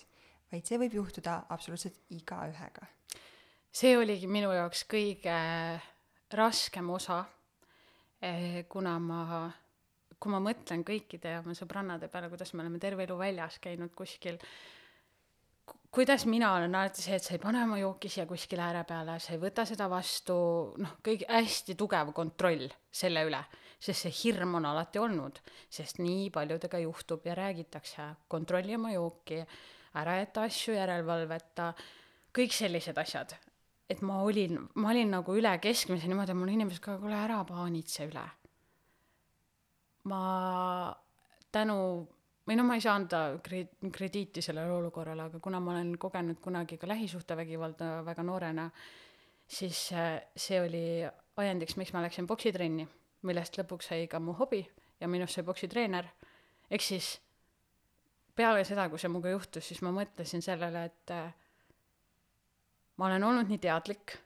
vaid see võib juhtuda absoluutselt igaühega. see oligi minu jaoks kõige raskem osa kuna ma, kui ma mõtlen kõikide oma sõbrannade peale, kuidas me oleme terve elu väljas käinud kuskil, kuidas mina olen alati see, et sa ei pane oma jooki siia kuskile ääre peale, sa ei võta seda vastu, noh, kõige hästi tugev kontroll selle üle, sest see hirm on alati olnud, sest nii paljudega juhtub ja räägitakse, kontrolli oma jooki, ära jäta asju järelevalveta, kõik sellised asjad et ma olin, ma olin nagu üle keskmise niimoodi, et mul inimesed ka, kuule ära paanitse üle. ma tänu, või no ma ei saa anda kre-, krediiti sellele olukorrale, aga kuna ma olen kogenud kunagi ka lähisuhtevägivalda väga noorena, siis see oli ajendiks, miks ma läksin poksitrenni, millest lõpuks sai ka mu hobi ja minust sai poksitreener. ehk siis peale seda, kui see minuga juhtus, siis ma mõtlesin sellele, et ma olen olnud nii teadlik,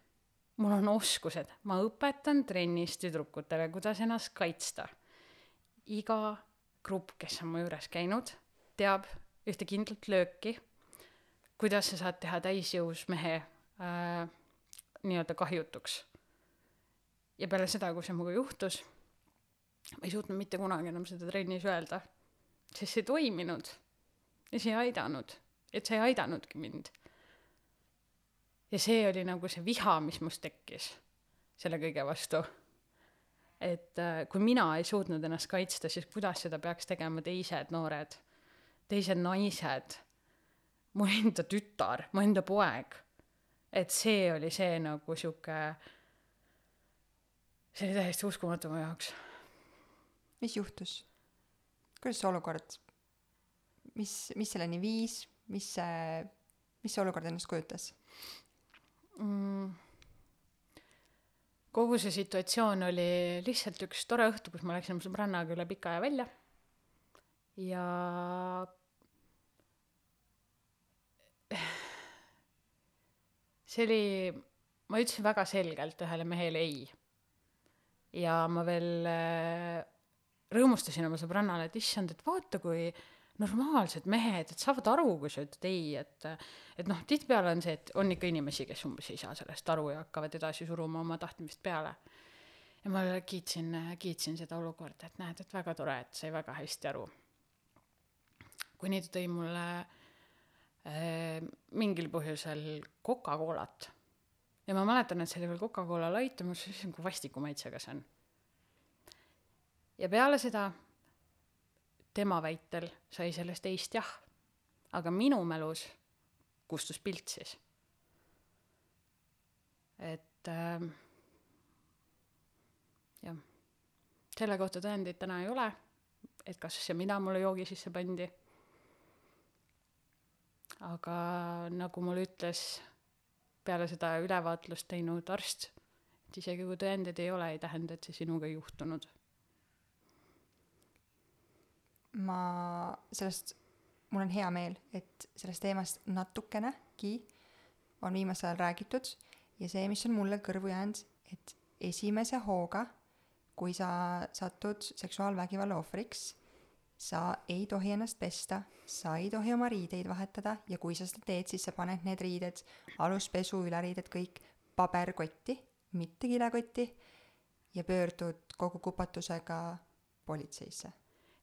mul on oskused, ma õpetan trennis tüdrukutele, kuidas ennast kaitsta. iga grupp, kes on mu juures käinud, teab ühte kindlat lööki, kuidas sa saad teha täisjõus mehe äh, nii-öelda kahjutuks. ja peale seda, kui see minuga juhtus, ma ei suutnud mitte kunagi enam seda trennis öelda, sest see ei toiminud. Ja see ei aidanud, et see ei aidanudki mind ja see oli nagu see viha, mis must tekkis selle kõige vastu. et äh, kui mina ei suutnud ennast kaitsta, siis kuidas seda peaks tegema teised noored, teised naised, mu enda tütar, mu enda poeg. et see oli see nagu sihuke, see oli täiesti uskumatu mu jaoks. mis juhtus? kuidas see olukord, mis, mis selleni viis, mis see, mis see olukord endast kujutas mm.? kogu see situatsioon oli lihtsalt üks tore õhtu, kus ma läksin oma sõbrannaga üle pika aja välja ja see oli, ma ütlesin väga selgelt ühele mehele ei. ja ma veel äh, rõõmustasin oma sõbrannale, et issand, et vaata, kui normaalsed mehed, et saavad aru, kui sa ütled ei, et et noh, tihtipeale on see, et on ikka inimesi, kes umbes ei saa sellest aru ja hakkavad edasi suruma oma tahtmist peale. ja ma kiitsin, kiitsin seda olukorda, et näed, et väga tore, et sai väga hästi aru. kuni ta tõi mulle äh, mingil põhjusel Coca-Colat. ja ma mäletan, et see oli veel Coca-Cola Light ja ma mõtlesin, kui vastiku maitsega see on. ja peale seda tema väitel sai sellest eist jah, aga minu mälus kustus pilt siis. et äh, jah, selle kohta tõendeid täna ei ole, et kas ja mida mulle joogi sisse pandi. aga nagu mulle ütles peale seda ülevaatlust teinud arst, et isegi kui tõendeid ei ole, ei tähenda, et see sinuga ei juhtunud ma sellest, mul on hea meel, et sellest teemast natukenegi on viimasel ajal räägitud ja see, mis on mulle kõrvu jäänud, et esimese hooga, kui sa satud seksuaalvägivalla ohvriks, sa ei tohi ennast pesta, sa ei tohi oma riideid vahetada ja kui sa seda teed, siis sa paned need riided, aluspesu, üleriided, kõik paberkotti, mitte kilekotti ja pöördud kogu kupatusega politseisse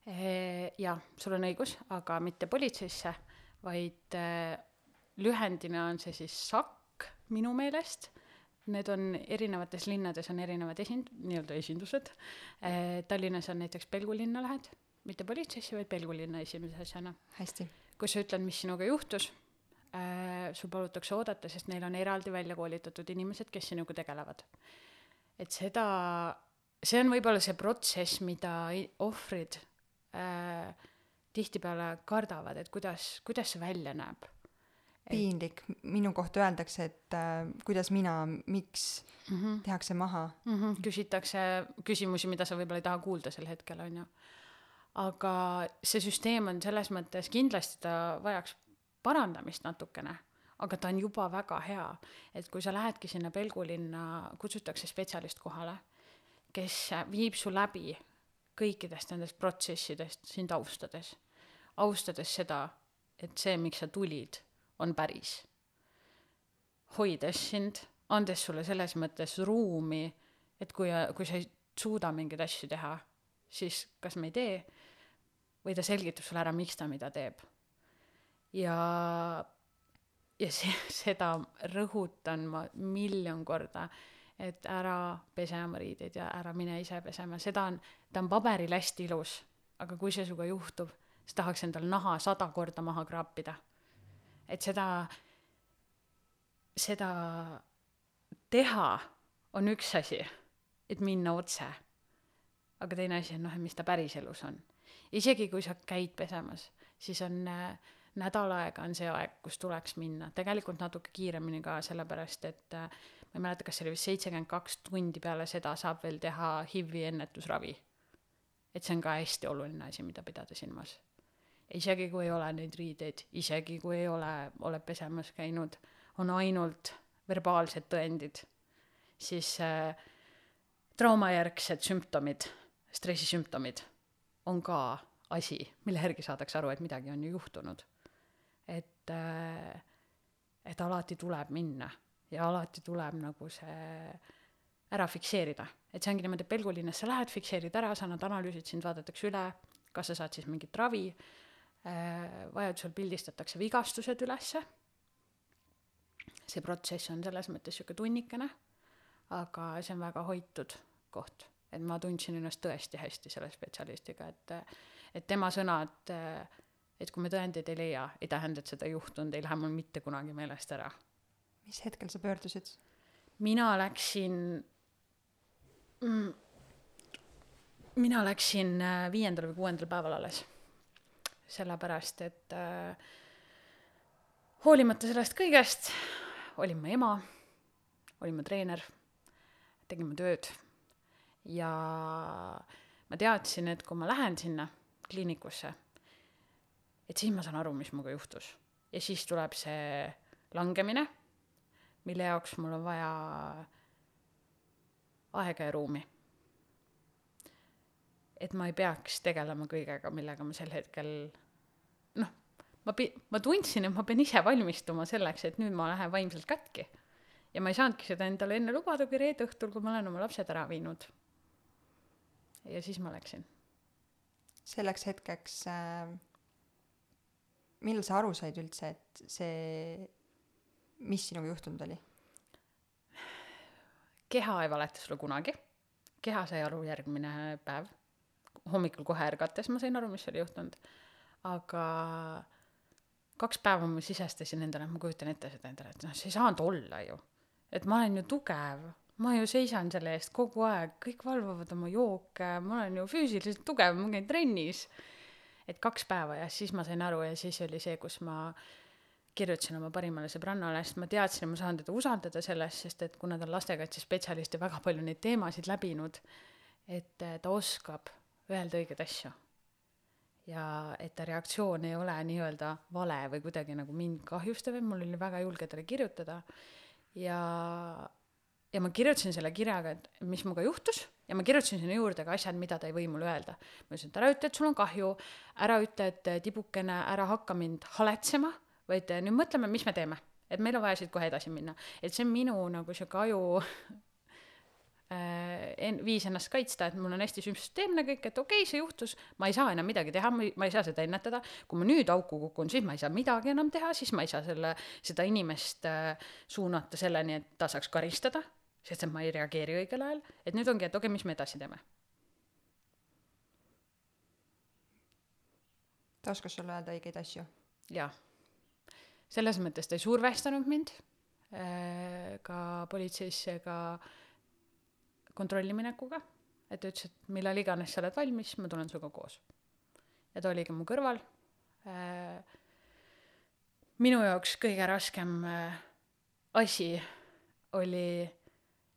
jaa, sul on õigus, aga mitte politseisse, vaid äh, lühendina on see siis SAK minu meelest. Need on erinevates linnades on erinevad esind-, nii-öelda esindused. Äh, Tallinnas on näiteks Pelgu linna lähed, mitte politseisse, vaid Pelgu linna esimese asjana. hästi. kui sa ütled, mis sinuga juhtus, sul palutakse oodata, sest neil on eraldi välja koolitatud inimesed, kes sinuga tegelevad. et seda, see on võib-olla see protsess, mida ohvrid äh, tihtipeale kardavad, et kuidas, kuidas see välja näeb. piinlik, minu kohta öeldakse, et äh, kuidas mina, miks mm -hmm. tehakse maha mm. -hmm. küsitakse küsimusi, mida sa võib-olla ei taha kuulda sel hetkel, on ju. aga see süsteem on selles mõttes, kindlasti ta vajaks parandamist natukene aga ta on juba väga hea, et kui sa lähedki sinna Pelgulinna, kutsutakse spetsialist kohale, kes viib su läbi kõikidest nendest protsessidest sind austades. austades seda, et see, miks sa tulid, on päris. hoides sind, andes sulle selles mõttes ruumi, et kui, kui sa ei suuda mingeid asju teha, siis kas me ei tee või ta selgitab sulle ära, miks ta mida teeb. ja, ja see, seda rõhutan ma miljon korda et ära pese oma riideid ja ära mine ise pesema, seda on, ta on paberil hästi ilus, aga kui see sinuga juhtub, siis tahaks endal naha sada korda maha kraapida. et seda, seda teha on üks asi, et minna otse. aga teine asi on noh, et mis ta päriselus on. isegi kui sa käid pesemas, siis on äh, nädal aega on see aeg, kus tuleks minna, tegelikult natuke kiiremini ka, sellepärast et äh, ma ei mäleta, kas see oli vist seitsekümmend kaks tundi peale seda saab veel teha HIV-i ennetusravi. et see on ka hästi oluline asi, mida pidada silmas. isegi kui ei ole neid riideid, isegi kui ei ole, oled pesemas käinud, on ainult verbaalsed tõendid, siis äh, traumajärgsed sümptomid, stressisümptomid on ka asi, mille järgi saadakse aru, et midagi on ju juhtunud. et äh,, et alati tuleb minna ja alati tuleb nagu see ära fikseerida. et see ongi niimoodi, et Pelgulinnas sa lähed, fikseerid ära, sa annad analüüsid, sind vaadatakse üle, kas sa saad siis mingit ravi äh,, vajadusel pildistatakse vigastused ülesse, see protsess on selles mõttes niisugune tunnikene, aga see on väga hoitud koht, et ma tundsin ennast tõesti hästi selle spetsialistiga, et et tema sõnad, et kui me tõendeid ei leia, ei tähenda, et seda ei juhtunud, ei lähe mul mitte kunagi meelest ära mis hetkel sa pöördusid? mina läksin mm,, mina läksin äh, viiendal või kuuendal päeval alles. sellepärast, et äh, hoolimata sellest kõigest olin ma ema, olin ma treener, tegin ma tööd ja ma teadsin, et kui ma lähen sinna kliinikusse, et siis ma saan aru, mis minuga juhtus. ja siis tuleb see langemine, mille jaoks mul on vaja aega ja ruumi. et ma ei peaks tegelema kõigega, millega ma sel hetkel noh, ma pi-, ma tundsin, et ma pean ise valmistuma selleks, et nüüd ma lähen vaimselt katki. ja ma ei saanudki seda endale enne lubada, kui reede õhtul, kui ma olen oma lapsed ära viinud. ja siis ma läksin. selleks hetkeks äh, millal sa aru said üldse, et see, mis sinuga juhtunud oli? keha ei valeta sulle kunagi. keha sai aru järgmine päev. hommikul kohe ärgates ma sain aru, mis oli juhtunud. aga kaks päeva ma sisestasin endale, et ma kujutan ette seda endale, et noh, see ei saanud olla ju. et ma olen ju tugev, ma ju seisan selle eest kogu aeg, kõik valvavad oma jooke, ma olen ju füüsiliselt tugev, ma käin trennis. et kaks päeva ja siis ma sain aru ja siis oli see, kus ma kirjutasin oma parimale sõbrannale, sest ma teadsin, et ma saan teda usaldada selles, sest et kuna ta on lastekaitsespetsialist ja väga palju neid teemasid läbinud, et ta oskab öelda õigeid asju ja et ta reaktsioon ei ole nii-öelda vale või kuidagi nagu mind kahjustav, et mul oli väga julge talle kirjutada. ja, ja ma kirjutasin selle kirjaga, et mis minuga juhtus ja ma kirjutasin sinna juurde ka asjad, mida ta ei või mulle öelda. ma ütlesin, et ära ütle, et sul on kahju, ära ütle, et tibukene, ära hakka mind haletsema, vaid nüüd mõtleme, mis me teeme. et meil on vaja siit kohe edasi minna. et see on minu nagu sihuke aju Äh, en-, viis ennast kaitsta, et mul on hästi süsteemne kõik, et okei okay,, see juhtus, ma ei saa enam midagi teha, ma ei, ma ei saa seda ennetada, kui ma nüüd auku kukun, siis ma ei saa midagi enam teha, siis ma ei saa selle, seda inimest äh, suunata selleni, et ta saaks karistada, sest et ma ei reageeri õigel ajal, et nüüd ongi, et okei okay,, mis me edasi teeme. ta oskas sulle öelda õigeid asju? jah. Selles mõttes ta ei survestanud mind äh, ka politseisse ega kontrolli minekuga, et ta ütles, et millal iganes sa oled valmis, ma tulen sinuga koos. ja ta oligi mu kõrval äh,. minu jaoks kõige raskem äh, asi oli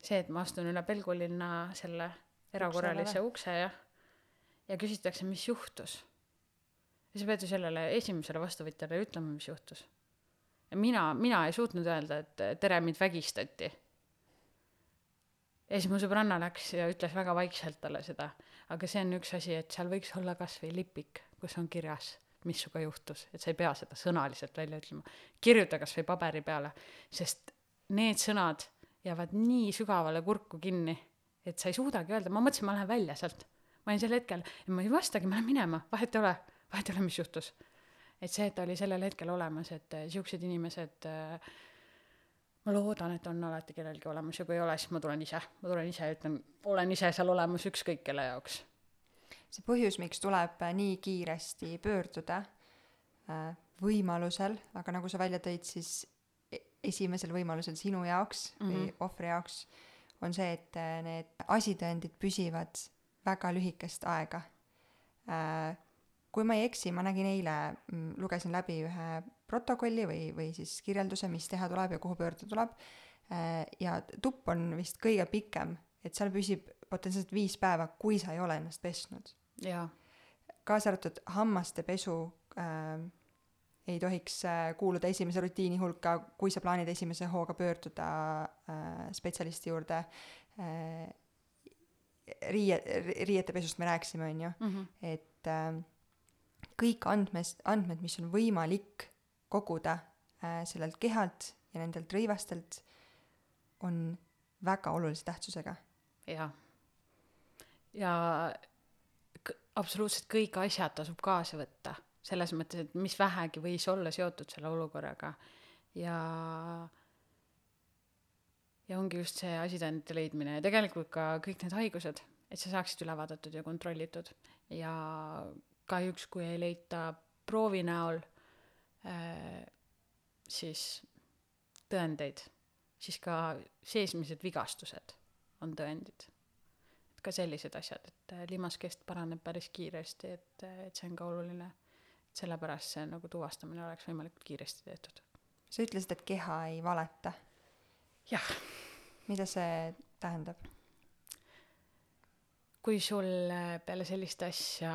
see, et ma astun üle Pelgulinna selle erakorralise ukse ja, ja küsitakse, mis juhtus. ja sa pead ju sellele esimesele vastuvõtjale ütlema, mis juhtus. Mina, mina ei suutnud öelda, et tere, mind vägistati ja siis mu sõbranna läks ja ütles väga vaikselt talle seda, aga see on üks asi, et seal võiks olla kas või lipik, kus on kirjas, mis sinuga juhtus, et sa ei pea seda sõnaliselt välja ütlema. kirjuta kas või paberi peale, sest need sõnad jäävad nii sügavale kurku kinni, et sa ei suudagi öelda, ma mõtlesin, ma lähen välja sealt. ma olin sel hetkel, ma ei vastagi, ma lähen minema, vahet ei ole, vahet ei ole, mis juhtus. Et see, et ta oli sellel hetkel olemas, et siuksed inimesed äh, ma loodan, et on alati kellelgi olemas ja kui ei ole, siis ma tulen ise, ma tulen ise ja ütlen, olen ise seal olemas ükskõik kelle jaoks. see põhjus, miks tuleb nii kiiresti pöörduda äh, võimalusel, aga nagu sa välja tõid, siis e-, esimesel võimalusel sinu jaoks mm -hmm. või mhm. ohvri jaoks on see, et äh, need asitõendid püsivad väga lühikest aega. Äh, kui ma ei eksi, ma nägin eile, mm, lugesin läbi ühe protokolli või, või siis kirjelduse, mis teha tuleb ja kuhu pöörduda tuleb. Äh, ja tupp on vist kõige pikem, et seal püsib potentsiaalselt viis päeva, kui sa ei ole ennast pesnud. kaasa arvatud hammaste pesu äh, ei tohiks äh, kuuluda esimese rutiini hulka, kui sa plaanid esimese hooga pöörduda äh, spetsialisti juurde äh,. riie, riiete pesust me rääkisime, on ju, mhm. et äh, kõik andmes, andmed, mis on võimalik koguda äh, sellelt kehalt ja nendelt rõivastelt, on väga olulise tähtsusega. jah. ja k-, absoluutselt kõik asjad tasub kaasa võtta, selles mõttes, et mis vähegi võis olla seotud selle olukorraga ja ja ongi just see asitõendite leidmine ja tegelikult ka kõik need haigused, et sa saaksid üle vaadatud ja kontrollitud ja kahjuks, kui ei leita proovi näol Äh, siis tõendeid, siis ka seesmised vigastused on tõendid. et ka sellised asjad, et äh, limaskest paraneb päris kiiresti, et, äh, et see on ka oluline. et sellepärast see nagu tuvastamine oleks võimalikult kiiresti tehtud. sa ütlesid, et keha ei valeta. jah, mida see tähendab? kui sul peale sellist asja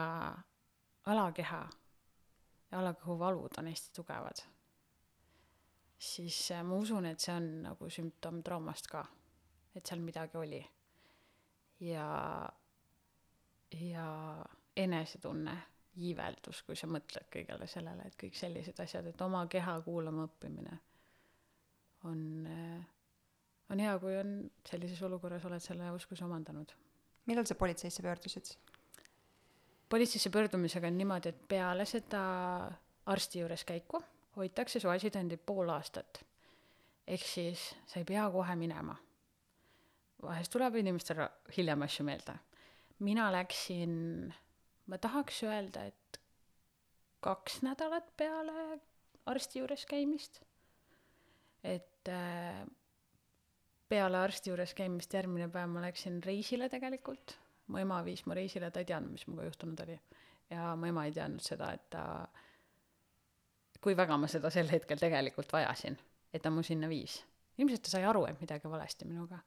alakeha ja alakehu valud on hästi tugevad, siis äh, ma usun, et see on nagu sümptom traumast ka, et seal midagi oli. ja, ja enesetunne, iiveldus, kui sa mõtled kõigele sellele, et kõik sellised asjad, et oma keha kuulama õppimine on, on hea, kui on sellises olukorras oled selle oskuse omandanud millal sa politseisse pöördusid? Politseisse pöördumisega on niimoodi, et peale seda arsti juures käiku hoitakse su asitõendid pool aastat. ehk siis sa ei pea kohe minema. vahest tuleb inimestel ra- hiljem asju meelde. mina läksin, ma tahaks öelda, et kaks nädalat peale arsti juures käimist. et äh, peale arsti juures käimist järgmine päev ma läksin reisile tegelikult mu ema viis mu reisile, ta ei teadnud, mis minuga juhtunud oli. ja mu ema ei teadnud seda, et ta, kui väga ma seda sel hetkel tegelikult vajasin, et ta mu sinna viis. ilmselt ta sai aru, et midagi valesti minuga.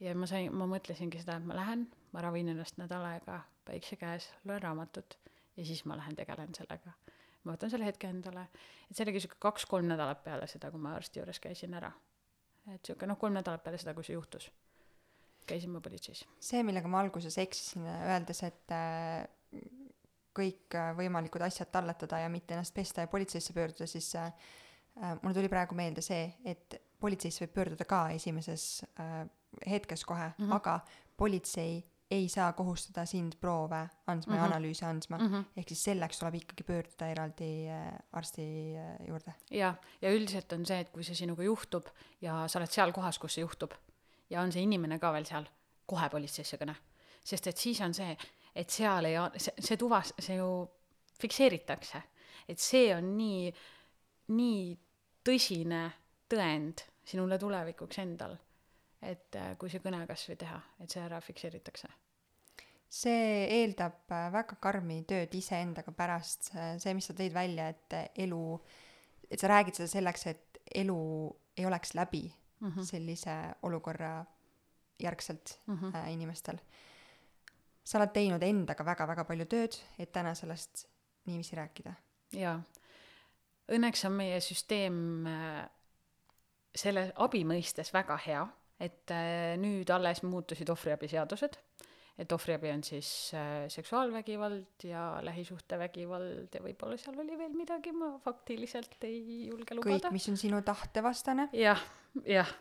ja ma sain, ma mõtlesingi seda, et ma lähen, ma ravin ennast nädal aega päikse käes, loen raamatut ja siis ma lähen tegelen sellega. ma võtan selle hetke endale, et see oligi sihuke kaks-kolm nädalat peale seda, kui ma arsti juures käisin ära. et sihuke noh, kolm nädalat peale seda, kui see juhtus, käisin ma politseis see, millega ma alguses eksisin, öeldes, et äh, kõik äh, võimalikud asjad talletada ja mitte ennast pesta ja politseisse pöörduda, siis äh, mulle tuli praegu meelde see, et politseisse võib pöörduda ka esimeses hetkes kohe mm. -hmm. aga politsei ei saa kohustada sind proove andma mm -hmm. ja Mhm. analüüse andma mm. -hmm. ehk siis selleks tuleb ikkagi pöörduda eraldi arsti juurde. ja, ja üldiselt on see, et kui see sinuga juhtub ja sa oled seal kohas, kus see juhtub ja on see inimene ka veel seal, kohe politseisse kõne. sest et siis on see, et seal ei, see, see tuvas-, see ju fikseeritakse. et see on nii, nii tõsine tõend sinule tulevikuks endal, et äh, kui see kõne kas või teha, et see ära fikseeritakse. see eeldab äh, väga karmi tööd iseendaga pärast, see, mis sa tõid välja, et elu, et sa räägid seda selleks, et elu ei oleks läbi mm. -hmm. sellise olukorra järgselt mm -hmm. äh, inimestel. sa oled teinud endaga väga-väga palju tööd, et täna sellest niiviisi rääkida. jaa, õnneks on meie süsteem äh, selle abi mõistes väga hea, et äh, nüüd alles muutusid ohvriabiseadused, et ohvriabi on siis äh, seksuaalvägivald ja lähisuhtevägivald ja võib-olla seal oli veel midagi, ma faktiliselt ei julge kõik, lubada. mis on sinu tahtevastane, jah, jah,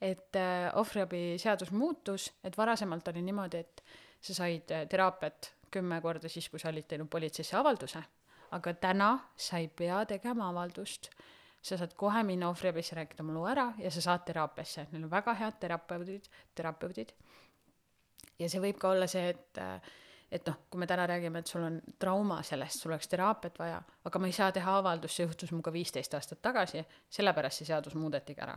et äh, ohvriabi seadus muutus, et varasemalt oli niimoodi, et sa said äh, teraapiat kümme korda siis, kui sa olid teinud politseisse avalduse, aga täna sa ei pea tegema avaldust, sa saad kohe minna ohvriabisse, rääkida oma loo ära ja sa saad teraapiasse, neil on väga head terapeudid, terapeudid. Ja see võib ka olla see, et äh, et noh, kui me täna räägime, et sul on trauma sellest, sul oleks teraapiat vaja, aga ma ei saa teha avaldust, see juhtus minuga viisteist aastat tagasi, sellepärast see seadus muudetigi ära.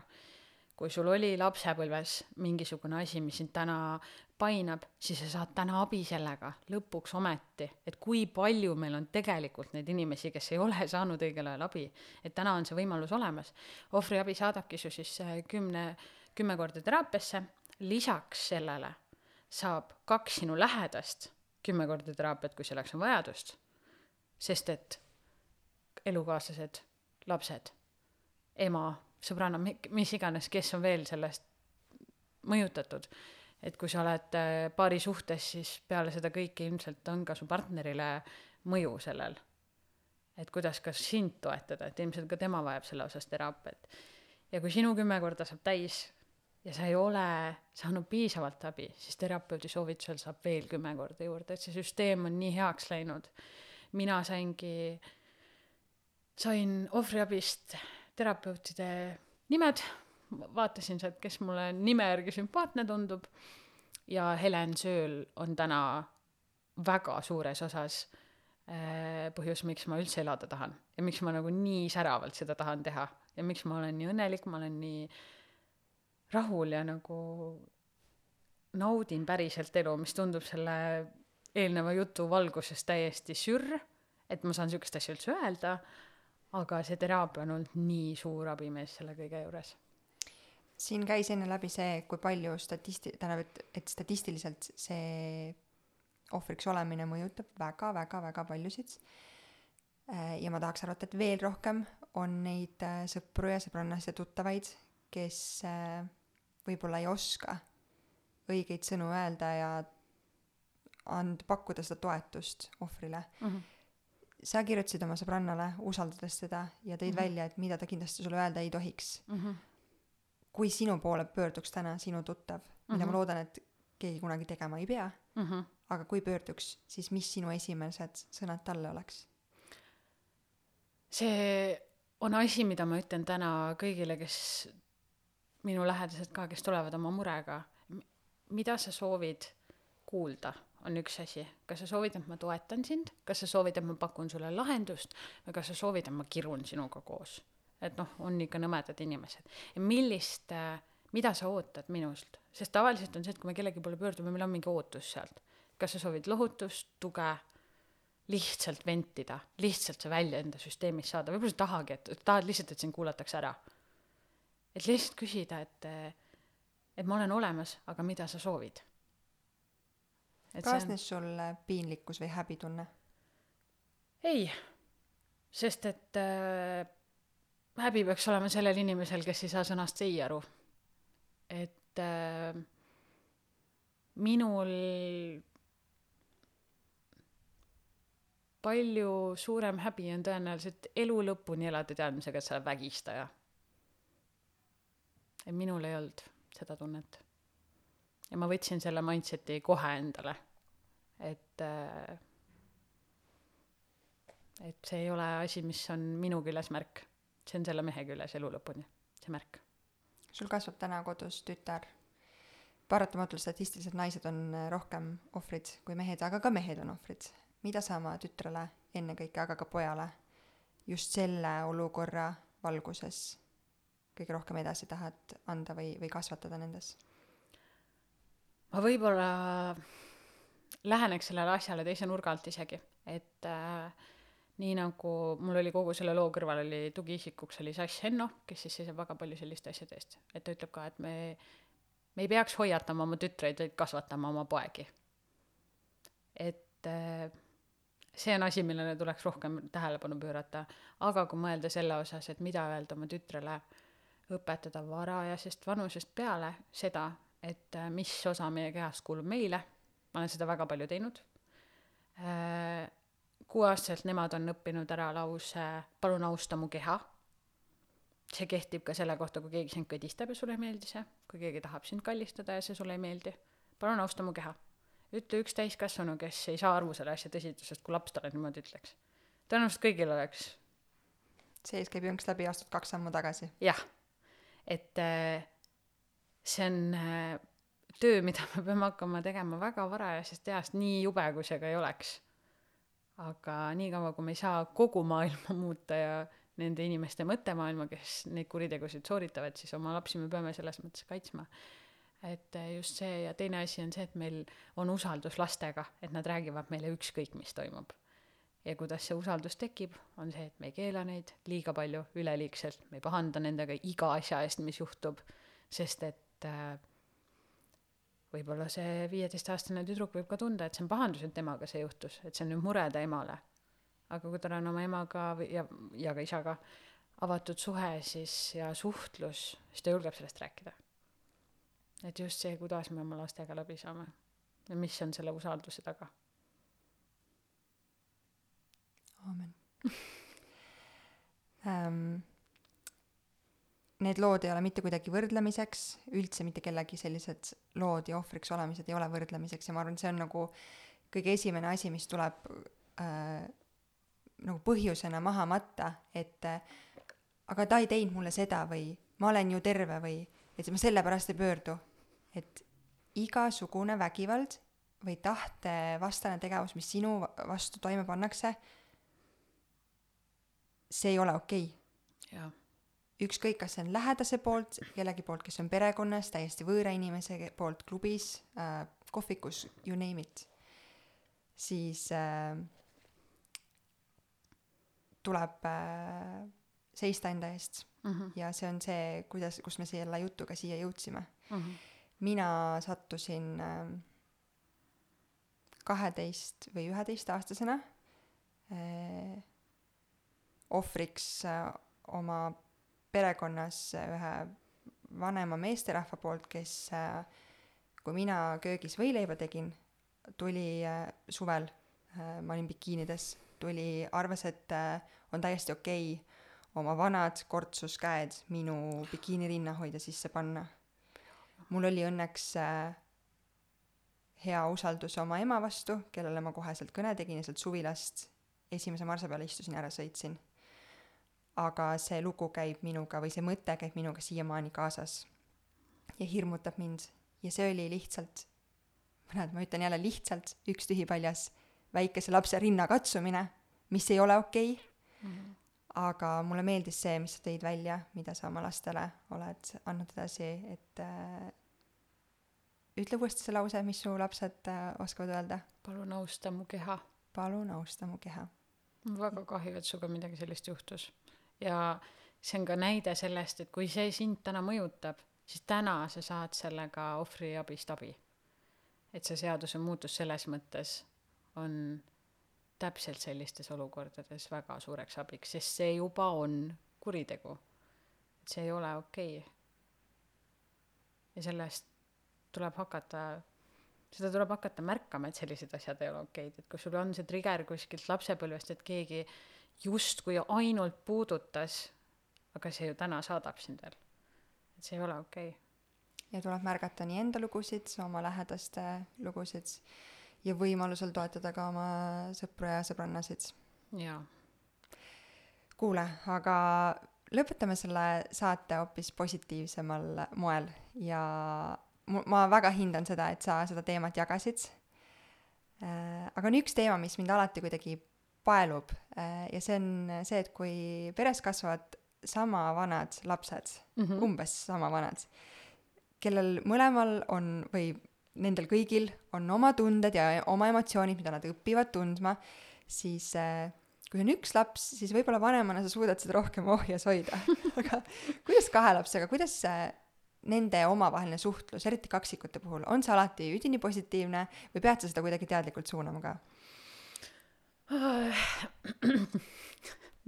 kui sul oli lapsepõlves mingisugune asi, mis sind täna painab, siis sa saad täna abi sellega, lõpuks ometi, et kui palju meil on tegelikult neid inimesi, kes ei ole saanud õigel ajal abi, et täna on see võimalus olemas. ohvriabi saadabki su siis äh, kümne, kümme korda teraapiasse, lisaks sellele saab kaks sinu lähedast kümme korda teraapiat, kui selleks on vajadust, sest et elukaaslased, lapsed, ema, sõbranna, mis iganes, kes on veel sellest mõjutatud, et kui sa oled äh, paari suhtes, siis peale seda kõike ilmselt on ka su partnerile mõju sellel. et kuidas ka sind toetada, et ilmselt ka tema vajab selle osas teraapiat. ja kui sinu kümme korda saab täis ja sa ei ole saanud piisavalt abi, siis terapeudi soovitusel saab veel kümme korda juurde, et see süsteem on nii heaks läinud. mina saingi, sain ohvriabist terapeutide nimed, vaatasin sealt, kes mulle nime järgi sümpaatne tundub ja Helen Sööl on täna väga suures osas äh, põhjus, miks ma üldse elada tahan ja miks ma nagu nii säravalt seda tahan teha ja miks ma olen nii õnnelik, ma olen nii rahul ja nagu naudin päriselt elu, mis tundub selle eelneva jutu valguses täiesti sürr, et ma saan sihukest asja üldse öelda, aga see teraapia on olnud nii suur abimees selle kõige juures siin käis enne läbi see, kui palju statisti-, tähendab, et, et statistiliselt see ohvriks olemine mõjutab väga-väga-väga paljusid. Äh, ja ma tahaks arvata, et veel rohkem on neid äh, sõpru ja sõbrannasid ja tuttavaid, kes äh, võib-olla ei oska õigeid sõnu öelda ja and-, pakkuda seda toetust ohvrile mm. -hmm. sa kirjutasid oma sõbrannale, usaldades teda ja tõid mm -hmm. välja, et mida ta kindlasti sulle öelda ei tohiks mm. -hmm kui sinu poole pöörduks täna sinu tuttav mm, -hmm. mida ma mhm. loodan, et keegi kunagi tegema ei pea mm, -hmm. aga kui pöörduks, siis mis sinu esimesed sõnad talle oleks? see on asi, mida ma ütlen täna kõigile, kes minu lähedased ka, kes tulevad oma murega. mida sa soovid kuulda, on üks asi. kas sa soovid, et ma toetan sind, kas sa soovid, et ma pakun sulle lahendust või kas sa soovid, et ma kirun sinuga koos et noh, on ikka nõmedad inimesed. millist, äh, mida sa ootad minust, sest tavaliselt on see, et kui me kellegi poole pöördume, meil on mingi ootus sealt. kas sa soovid lohutust, tuge, lihtsalt ventida, lihtsalt see välja enda süsteemist saada, võib-olla sa tahagi, et tahad lihtsalt, et sind kuulatakse ära. Et lihtsalt küsida, et, et ma olen olemas, aga mida sa soovid? kaasnes on... sul piinlikkus või häbitunne? ei, sest et äh, häbi peaks olema sellel inimesel, kes ei saa sõnast ei aru. et äh, minul palju suurem häbi on tõenäoliselt elu lõpuni elada teadmisega, et sa oled vägistaja. Et minul ei olnud seda tunnet. ja ma võtsin selle mindset'i kohe endale, et äh, et see ei ole asi, mis on minu küljes märk see on selle mehe küljes elu lõpuni, see märk. sul kasvab täna kodus tütar. paratamatult statistiliselt naised on äh, rohkem ohvrid kui mehed, aga ka mehed on ohvrid. mida sa oma tütrele ennekõike, aga ka pojale just selle olukorra valguses kõige rohkem edasi tahad anda või, või kasvatada nendes? ma võib-olla läheneks sellele asjale teise nurga alt isegi, et äh, nii nagu mul oli kogu selle loo kõrval oli tugiisikuks oli Sass Henno, kes siis seisab väga palju selliste asjade eest. et ta ütleb ka, et me, me ei peaks hoiatama oma tütreid, vaid kasvatama oma poegi. et äh, see on asi, millele tuleks rohkem tähelepanu pöörata, aga kui mõelda selle osas, et mida öelda oma tütrele, õpetada varajasest vanusest peale seda, et äh, mis osa meie kehast kuulub meile, ma olen seda väga palju teinud äh, kuueaastaselt nemad on õppinud ära lause palun austa mu keha. see kehtib ka selle kohta, kui keegi sind kõdistab ja sulle ei meeldi see, kui keegi tahab sind kallistada ja see sulle ei meeldi. palun austa mu keha. ütle üks täiskasvanu, kes ei saa aru selle asja tõsidusest, kui laps talle niimoodi ütleks. tõenäoliselt kõigil oleks. sees käib jõnks läbi, astud kaks sammu tagasi. jah, et äh, see on äh, töö, mida me peame hakkama tegema väga varajasest east, nii jube, kui see ka ei oleks aga niikaua, kui me ei saa kogu maailma muuta ja nende inimeste mõttemaailma, kes neid kuritegusid sooritavad, siis oma lapsi me peame selles mõttes kaitsma. et just see ja teine asi on see, et meil on usaldus lastega, et nad räägivad meile ükskõik, mis toimub. Ja kuidas see usaldus tekib, on see, et me ei keela neid liiga palju, üleliigselt, me ei pahanda nendega iga asja eest, mis juhtub, sest et äh, võib-olla see viieteistaastane tüdruk võib ka tunda, et see on pahandus, et temaga see juhtus, et see on nüüd mure ta emale. aga kui tal on oma emaga või ja, ja ka isaga avatud suhe, siis ja suhtlus, siis ta julgeb sellest rääkida. et just see, kuidas me oma lastega läbi saame ja mis on selle usalduse taga. need lood ei ole mitte kuidagi võrdlemiseks, üldse mitte kellegi sellised lood ja ohvriks olemised ei ole võrdlemiseks ja ma arvan, see on nagu kõige esimene asi, mis tuleb äh, nagu põhjusena maha matta, et äh, aga ta ei teinud mulle seda või ma olen ju terve või et ma sellepärast ei pöördu. et igasugune vägivald või tahtevastane tegevus, mis sinu vastu toime pannakse, see ei ole okei okay. ükskõik, kas see on lähedase poolt, kellegi poolt, kes on perekonnas, täiesti võõra inimese poolt klubis äh,, kohvikus, you name it, siis äh, tuleb äh, seista enda eest mm -hmm. ja see on see, kuidas, kus me selle jutuga siia jõudsime mm. -hmm. mina sattusin äh, kaheteist või üheteistaastasena äh, ohvriks äh, oma perekonnas ühe vanema meesterahva poolt, kes äh, kui mina köögis võileiba tegin, tuli äh, suvel äh,, ma olin bikiinides, tuli, arvas, et äh, on täiesti okei okay oma vanad kortsuskäed minu bikiini rinnahoidja sisse panna. mul oli õnneks äh, hea usaldus oma ema vastu, kellele ma koheselt kõne tegin ja sealt suvilast esimese marsa peale istusin, ära sõitsin. Aga see lugu käib minuga või see mõte käib minuga siiamaani kaasas ja hirmutab mind ja see oli lihtsalt, mõned, ma ütlen jälle lihtsalt üks tühipaljas väikese lapse rinna katsumine, mis ei ole okei okay. mm. -hmm aga mulle meeldis see, mis sa tõid välja, mida sa oma lastele oled andnud edasi, et äh, ütle uuesti see lause, mis su lapsed äh, oskavad öelda. palun austa mu keha. palun austa mu keha. mul väga kahju, et sinuga midagi sellist juhtus. Ja see on ka näide sellest, et kui see sind täna mõjutab, siis täna sa saad sellega ohvriabist abi. et see seadusemuutus selles mõttes on täpselt sellistes olukordades väga suureks abiks, sest see juba on kuritegu. et see ei ole okei okay.. ja sellest tuleb hakata, seda tuleb hakata märkama, et sellised asjad ei ole okeid, et kui sul on see trigger kuskilt lapsepõlvest, et keegi justkui ainult puudutas, aga see ju täna saadab sind veel. et see ei ole okei okay. ja tuleb märgata nii enda lugusid, oma lähedaste lugusid ja võimalusel toetada ka oma sõpru ja sõbrannasid. jaa. kuule, aga lõpetame selle saate hoopis positiivsemal moel ja ma väga hindan seda, et sa seda teemat jagasid äh,. aga on üks teema, mis mind alati kuidagi paelub äh, ja see on see, et kui peres kasvavad sama vanad lapsed mm, -hmm. umbes sama vanad, kellel mõlemal on või nendel kõigil on oma tunded ja oma emotsioonid, mida nad õpivad tundma, siis äh, kui on üks laps, siis võib-olla vanemana sa suudad seda rohkem ohjes hoida aga kuidas kahe lapsega, kuidas see nende omavaheline suhtlus, eriti kaksikute puhul, on see alati üdini positiivne või pead sa seda kuidagi teadlikult suunama ka?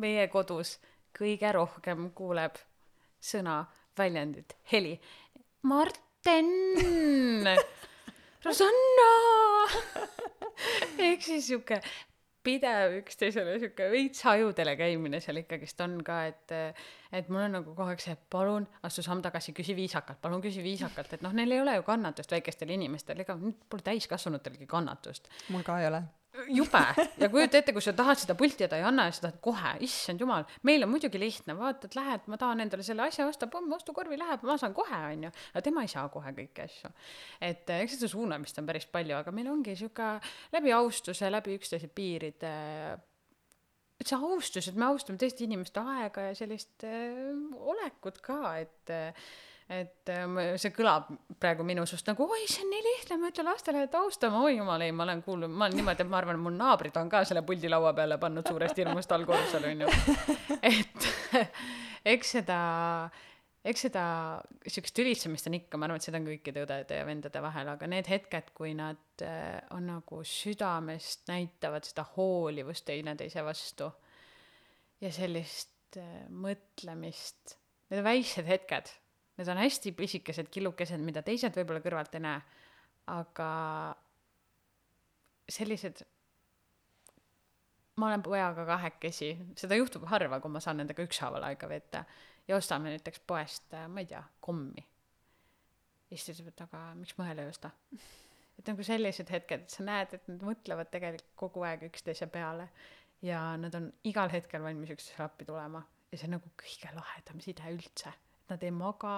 meie kodus kõige rohkem kuuleb sõna, väljendit, heli. Marten! Rosanna! Ehk siis sihuke pidev üksteisele sihuke veits ajudele käimine seal ikkagist on ka, et et mul on nagu kogu aeg see, palun astu samm tagasi, küsi viisakalt, palun küsi viisakalt, et noh, neil ei ole ju kannatust väikestel inimestel, ega pole täiskasvanutelgi kannatust. mul ka ei ole jube ja kujuta ette, kui sa tahad seda pulti ja ta ei anna ja sa tahad kohe, issand jumal, meil on muidugi lihtne, vaatad, lähed, ma tahan endale selle asja osta, pomm, ostukorvi läheb, ma saan kohe, onju. aga tema ei saa kohe kõiki asju. et eh, eks seda suunamist on päris palju, aga meil ongi sihuke läbi austuse, läbi üksteise piiride et see austus, et me austame teiste inimeste aega ja sellist äh, olekut ka, et äh, et ähm, see kõlab praegu minu suust nagu oi, see on nii lihtne, ma ütlen lastele, et austame, oi jumal, ei, ma olen kuulnud, ma olen niimoodi, et ma arvan, mul naabrid on ka selle puldi laua peale pannud suurest hirmust allkorrusel onju. et eks seda, eks seda siukest tülitsemist on ikka, ma arvan, et seda on kõikide õdede ja vendade vahel, aga need hetked, kui nad äh, on nagu südamest näitavad seda hoolivust teineteise vastu ja sellist äh, mõtlemist, need väiksed hetked Need on hästi pisikesed killukesed, mida teised võib-olla kõrvalt ei näe, aga sellised, ma olen pojaga kahekesi, seda juhtub harva, kui ma saan nendega ükshaaval aega veeta. Ja ostame näiteks poest, ma ei tea, kommi. ja siis ta ütleb, et aga miks ma ühele ei osta? et nagu sellised hetked, et sa näed, et nad mõtlevad tegelikult kogu aeg üksteise peale. Ja nad on igal hetkel valmis üksteisele appi tulema. Ja see on nagu kõige lahedam side üldse nad ei maga,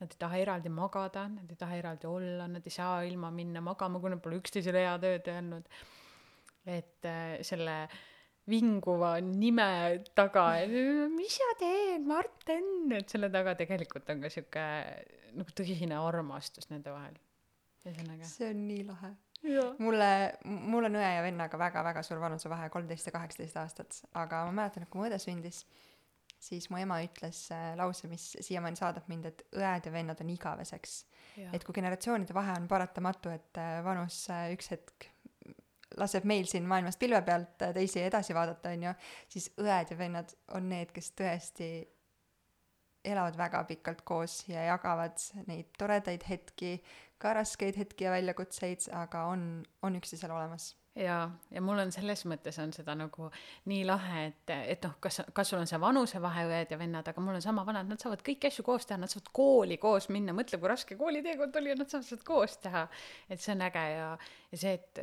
nad ei taha eraldi magada, nad ei taha eraldi olla, nad ei saa ilma minna magama, kui nad pole üksteisele head ööd öelnud. et äh, selle vinguva nime taga, mis sa teed, Marten, et selle taga tegelikult on ka sihuke nagu tõsine armastus nende vahel. ühesõnaga. see on nii lahe mulle, mul on õe ja vennaga väga-väga suur vanusevahe, kolmteist ja kaheksateist aastat, aga ma mäletan, et kui mu õde sündis, siis mu ema ütles äh, lause, mis siiamaani saadab mind, et õed ja vennad on igaveseks. et kui generatsioonide vahe on paratamatu, et äh, vanus äh, üks hetk laseb meil siin maailmas pilve pealt teisi edasi vaadata, on ju, siis õed ja vennad on need, kes tõesti elavad väga pikalt koos ja jagavad neid toredaid hetki, ka raskeid hetki ja väljakutseid, aga on, on üksteisel olemas jaa, ja mul on selles mõttes on seda nagu nii lahe, et, et noh, kas, kas sul on see vanusevahe õed ja vennad, aga mul on sama vanad, nad saavad kõiki asju koos teha, nad saavad kooli koos minna, mõtle, kui raske kooliteekond oli ja nad saavad seda koos teha. et see on äge ja, ja see, et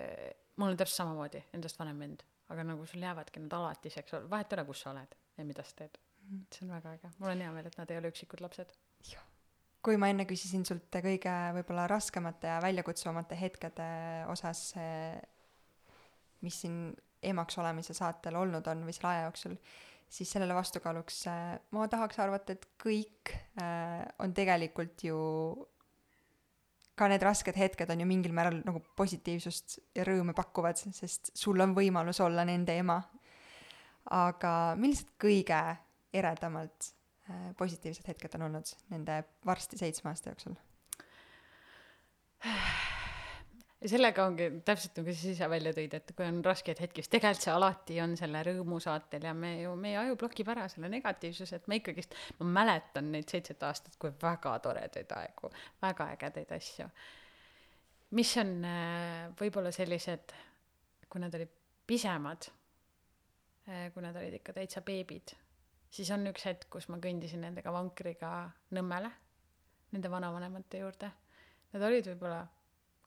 mul on täpselt samamoodi endast vanem vend, aga nagu sul jäävadki nad alatiseks, vahet ei ole, kus sa oled ja mida sa teed. Mhm. see on väga äge, mul on hea meel, et nad ei ole üksikud lapsed. kui ma enne küsisin sult kõige võib-olla raskemate ja väljakutsuvamate hetkede osas mis siin emaks olemise saatel olnud on või selle aja jooksul, siis sellele vastukaaluks äh, ma tahaks arvata, et kõik äh, on tegelikult ju ka need rasked hetked on ju mingil määral nagu positiivsust ja rõõme pakkuvad, sest sul on võimalus olla nende ema. aga millised kõige eredamalt äh, positiivsed hetked on olnud nende varsti seitsme aasta jooksul? Ja sellega ongi täpselt nagu sa ise välja tõid, et kui on raskeid hetki, siis tegelikult see alati on selle rõõmusaatel ja me ju, meie aju blokib ära selle negatiivsuse, et ma ikkagist, ma mäletan neid seitset aastat kui väga toredaid aegu, väga ägedaid asju. mis on äh, võib-olla sellised, kui nad olid pisemad, äh, kui nad olid ikka täitsa beebid, siis on üks hetk, kus ma kõndisin nendega vankriga Nõmmele, nende vanavanemate juurde. Nad olid võib-olla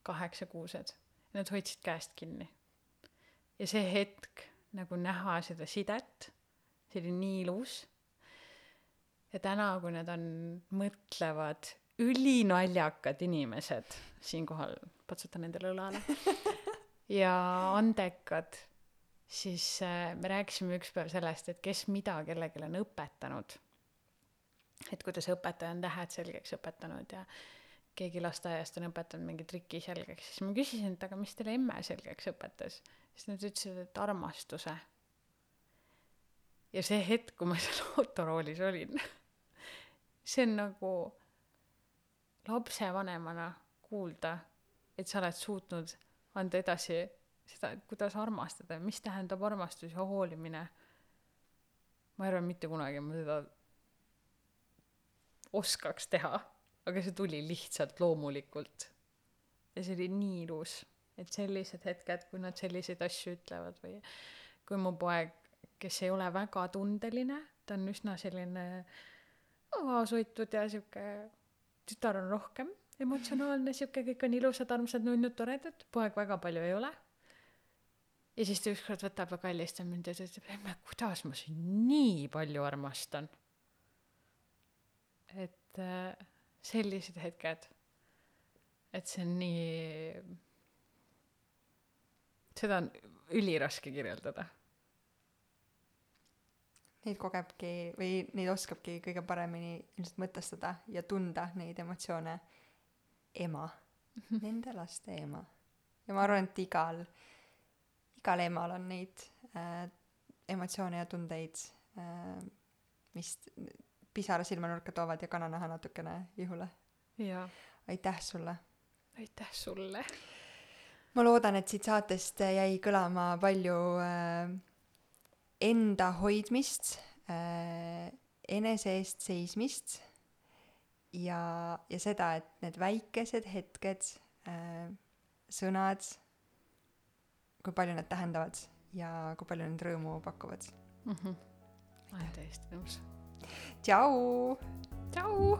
kaheksakuused. Nad hoidsid käest kinni. ja see hetk nagu näha seda sidet, see oli nii ilus. ja täna, kui nad on mõtlevad, ülinaljakad inimesed, siinkohal patsutan nendele õlale, ja andekad, siis äh, me rääkisime ükspäev sellest, et kes mida kellelegi on õpetanud. et kuidas õpetaja on tähed selgeks õpetanud ja keegi lasteaiast on õpetanud mingi triki selgeks, siis ma küsisin, et aga mis teile emme selgeks õpetas. siis nad ütlesid, et armastuse. ja see hetk, kui ma seal autoroolis olin see on nagu lapsevanemana kuulda, et sa oled suutnud anda edasi seda, kuidas armastada, mis tähendab armastus ja hoolimine. ma arvan, mitte kunagi ma seda oskaks teha aga see tuli lihtsalt loomulikult. ja see oli nii ilus, et sellised hetked, kui nad selliseid asju ütlevad või kui mu poeg, kes ei ole väga tundeline, ta on üsna selline avasoitud ja sihuke, tütar on rohkem emotsionaalne, sihuke, kõik on ilusad, armsad, nunnud, toredad, poeg väga palju ei ole. ja siis ta ükskord võtab ja kallistab mind ja ta ütleb, emme, kuidas ma sind nii palju armastan. et äh, sellised hetked, et see on nii, seda on üliraske kirjeldada. Neid kogebki või neid oskabki kõige paremini ilmselt mõtestada ja tunda neid emotsioone ema, mhm. nende laste ema. ja ma arvan, et igal, igal emal on neid äh, emotsioone ja tundeid äh,, mis pisara silmanurka toovad ja kananaha natukene ihule. aitäh sulle. aitäh sulle. ma loodan, et siit saatest jäi kõlama palju äh, enda hoidmist äh,, enese eest seismist ja, ja seda, et need väikesed hetked äh,, sõnad, kui palju need tähendavad ja kui palju need rõõmu pakuvad mm. -hmm. olen täiesti nõus tšau. tšau.